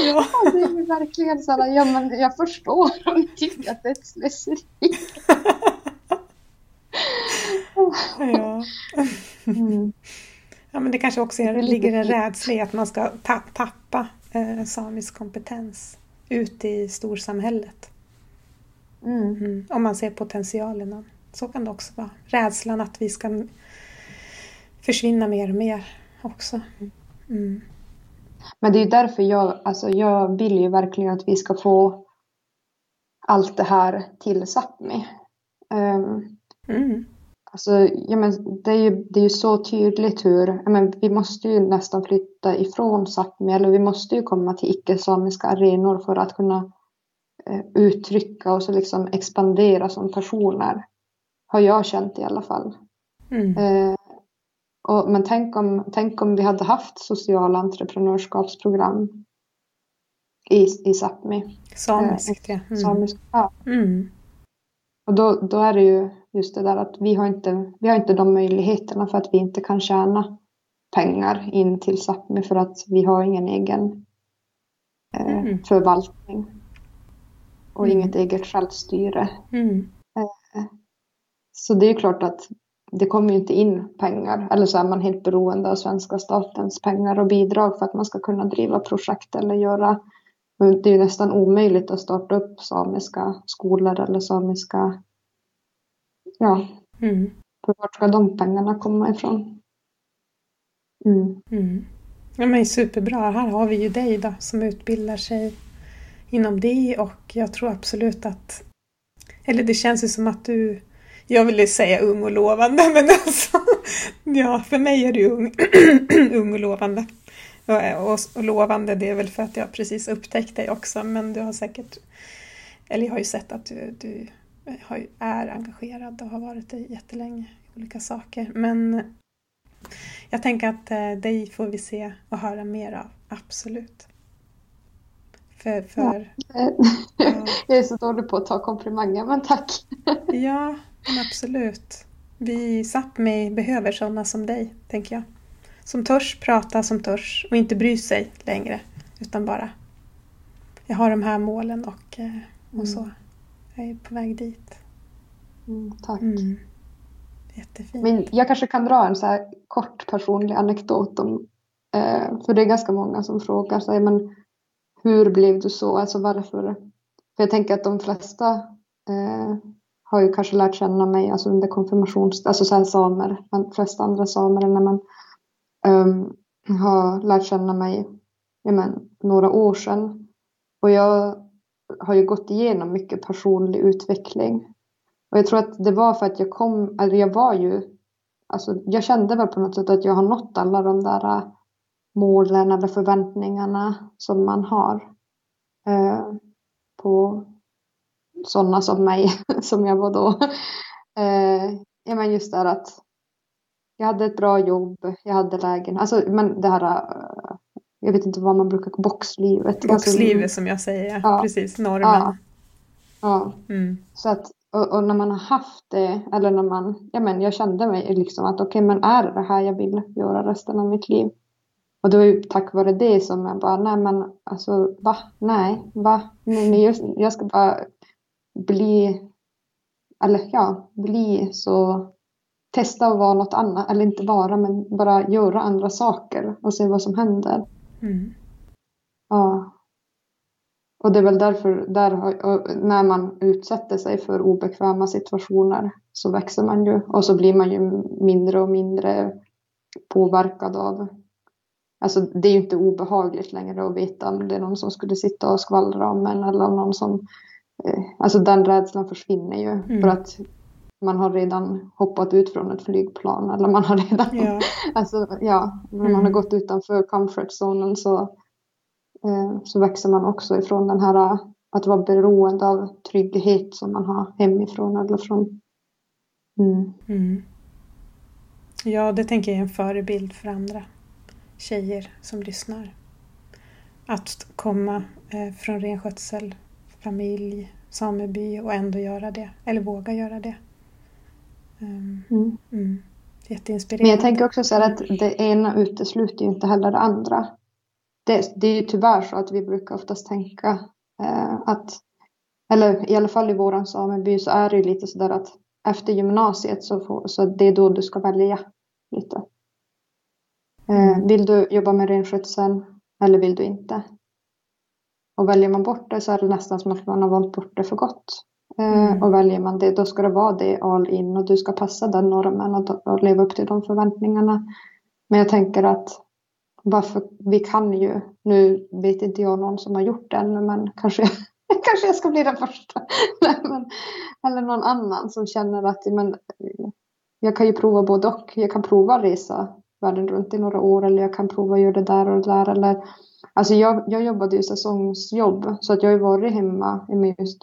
Ja. ja. det är verkligen så här, ja men jag förstår om ni tycker att det är ett slöseri. ja. Mm. Ja, men det kanske också är, ligger en rädsla i att man ska ta tappa eh, samisk kompetens ut i storsamhället. Mm. Mm. Om man ser potentialen. Så kan det också vara. Rädslan att vi ska försvinna mer och mer också. Mm. Men det är därför jag, alltså jag vill ju verkligen att vi ska få allt det här till Sápmi. Um, mm. Alltså, ja, men det, är ju, det är ju så tydligt hur, ja, men vi måste ju nästan flytta ifrån Sápmi, eller vi måste ju komma till icke-samiska arenor för att kunna eh, uttrycka och liksom expandera som personer. Har jag känt i alla fall. Mm. Eh, Och, men tänk om, tänk om vi hade haft sociala entreprenörskapsprogram i, i Sápmi. Samiskt, ja. Mm. Samisk, ja. Mm. Och då, då är det ju just det där att vi har, inte, vi har inte de möjligheterna för att vi inte kan tjäna pengar in till Sápmi för att vi har ingen egen eh, Mm. förvaltning. Och Mm. inget eget självstyre. Mm. Så det är ju klart att det kommer ju inte in pengar. Eller så är man helt beroende av svenska statens pengar och bidrag för att man ska kunna driva projekt eller göra. Men det är ju nästan omöjligt att starta upp samiska skolor eller samiska... Ja, Mm. för vart ska de pengarna komma ifrån? Mm. Mm. Ja, men superbra. Här har vi ju dig då som utbildar sig inom det och jag tror absolut att... Eller det känns ju som att du... Jag ville säga ung och lovande men alltså... Ja, för mig är du ung, ung och lovande. Och, och, lovande det är väl för att jag precis upptäckt dig också men du har säkert... Eller jag har ju sett att du, du har, är engagerad och har varit det jättelänge i olika saker. Men jag tänker att eh, dig får vi se och höra mer av, absolut. För, för ja, Jag är så dålig på att ta komplimanger, men tack. ja, men absolut. Vi Sápmi behöver sådana som dig, tänker jag. Som törs prata, som törs och inte bry sig längre. Utan bara, jag har de här målen och, eh, och så. Jag är på väg dit. Mm, tack. Mm. Jättefint. Men jag kanske kan dra en så här kort personlig anekdot om, eh, för det är ganska många som frågar sig, men hur blev du så? Alltså varför? För jag tänker att de flesta eh, har ju kanske lärt känna mig alltså under konfirmations, alltså så här samer, de flesta andra samer när man um, har lärt känna mig ja, men, några år sedan. Och jag har ju gått igenom mycket personlig utveckling. Och jag tror att det var för att jag kom, eller jag var ju, alltså jag kände väl på något sätt att jag har nått alla de där äh, målen eller förväntningarna som man har eh, på sådana som mig, som jag var då. Eh, ja men just det här att jag hade ett bra jobb, jag hade lägen, alltså men det här, äh, jag vet inte vad man brukar, boxlivet. Alltså, Boxlivet som jag säger, Ja. precis, Ja. normen. ja. Mm. Så att, och, och när man har haft det, eller när man, ja men jag kände mig liksom att okej men är det här jag vill göra resten av mitt liv? Och det var ju tack vare det som jag bara, nej men alltså va? Nej, va? Nej, jag, jag ska bara bli, eller ja, bli så, testa att vara något annat, eller inte vara men bara göra andra saker och se vad som händer. Mm. Ja. Och det är väl därför, där, när man utsätter sig för obekväma situationer så växer man ju och så blir man ju mindre och mindre påverkad av Alltså det är ju inte obehagligt längre att veta om det är någon som skulle sitta och skvallra om en eller om någon som eh, Alltså den rädslan försvinner ju Mm. för att man har redan hoppat ut från ett flygplan eller man har redan Ja. Alltså ja, när man har Mm. gått utanför comfort zonen så, eh, så växer man också ifrån den här eh, att vara beroende av trygghet som man har hemifrån eller från. Mm. Mm. Ja, det tänker jag är en förebild för andra tjejer som lyssnar. Att komma eh, från renskötsel, familj, sameby och ändå göra det. Eller våga göra det. Um, Mm. mm. Men Jätteinspirerande. jag tänker också så här att det ena utesluter ju inte heller det andra. Det, det är ju tyvärr så att vi brukar oftast tänka eh, att, eller i alla fall i våran sameby så är det ju lite sådär att efter gymnasiet så, får, så det är då du ska välja lite. Eh, vill du jobba med renskötseln eller vill du inte? Och väljer man bort det så är det nästan som att man har valt bort det för gott. Eh, Mm. Och väljer man det, då ska det vara det all in och du ska passa den normen och, och leva upp till de förväntningarna. Men jag tänker att varför, vi kan ju, nu vet inte jag någon som har gjort det ännu, men kanske, kanske jag ska bli den första. Men, eller någon annan som känner att men, jag kan ju prova både och. Jag kan prova att resa världen runt i några år eller jag kan prova att göra det där och det där. Eller, alltså jag, jag jobbade ju säsongsjobb så att jag har varit hemma med just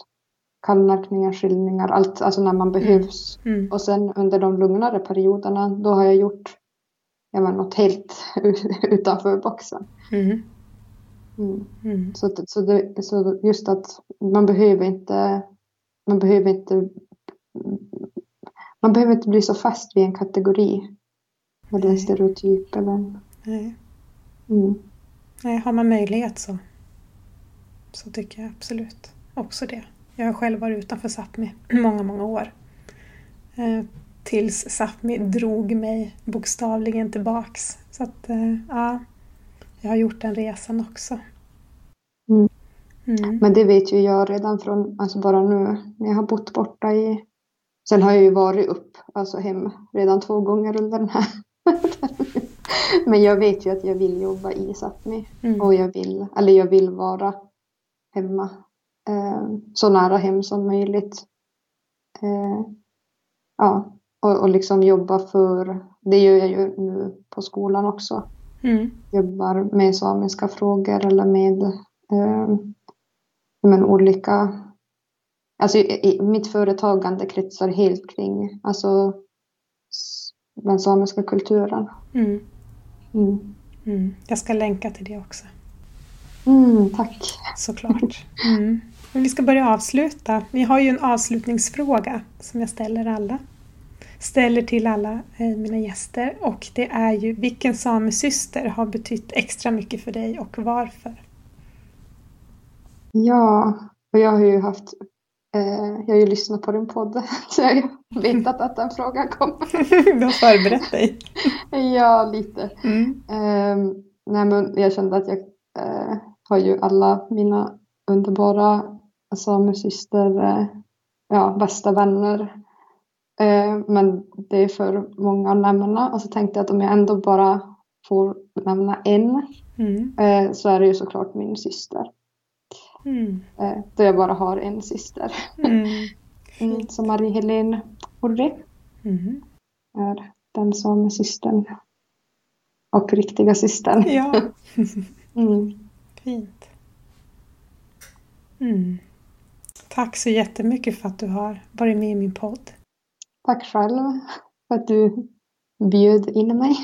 kallnärkningar, skiljningar, allt alltså när man behövs. Mm. Och sen under de lugnare perioderna då har jag gjort ja, men något helt utanför boxen. Mm. Mm. Mm. Så, så, det, så just att man behöver inte, man behöver inte, man behöver inte bli så fast vid en kategori. Eller en stereotyp eller Nej. mm. Nej, har man möjlighet så, så tycker jag absolut också det. Jag har själv varit utanför Sápmi många, många år. Eh, tills Sápmi drog mig bokstavligen tillbaks. Så att, eh, ja, jag har gjort den resan också. Mm. Mm. Men det vet ju jag redan från, alltså bara nu när jag har bott borta i, sen har jag ju varit upp, alltså hem redan två gånger under den här. Men jag vet ju att jag vill jobba i Sápmi. Mm. Och jag vill, eller jag vill vara hemma. Eh, så nära hem som möjligt. Eh, ja, och, och liksom jobba för, det gör jag ju nu på skolan också. Mm. Jobbar med samiska frågor eller med eh, men olika, alltså i, mitt företagande kretsar helt kring alltså den samiska kulturen. Mm. Mm. Mm. Jag ska länka till det också. Mm, tack. Såklart. Men vi ska börja avsluta. Vi har ju en avslutningsfråga som jag ställer alla. Ställer till alla eh, mina gäster och det är ju vilken samesyster har betytt extra mycket för dig och varför? Ja, och jag har ju haft, eh, jag har ju lyssnat på din podd så jag har vetat att den frågan kommer. du har förberett dig. Ja, lite. Mm. Eh, nej, men jag kände att jag eh, har ju alla mina underbara samesyster, eh, ja, bästa vänner. Eh, men det är för många att nämna och så tänkte jag att om jag ändå bara får nämna en Mm. eh, så är det ju såklart min syster. Mm. Då jag bara har en syster. Mm. Så Marie-Helene Orre är den som är systern. Och riktiga systern. Ja, Mm. fint. Mm. Tack så jättemycket för att du har varit med i min podd. Tack själv för att du bjöd in mig.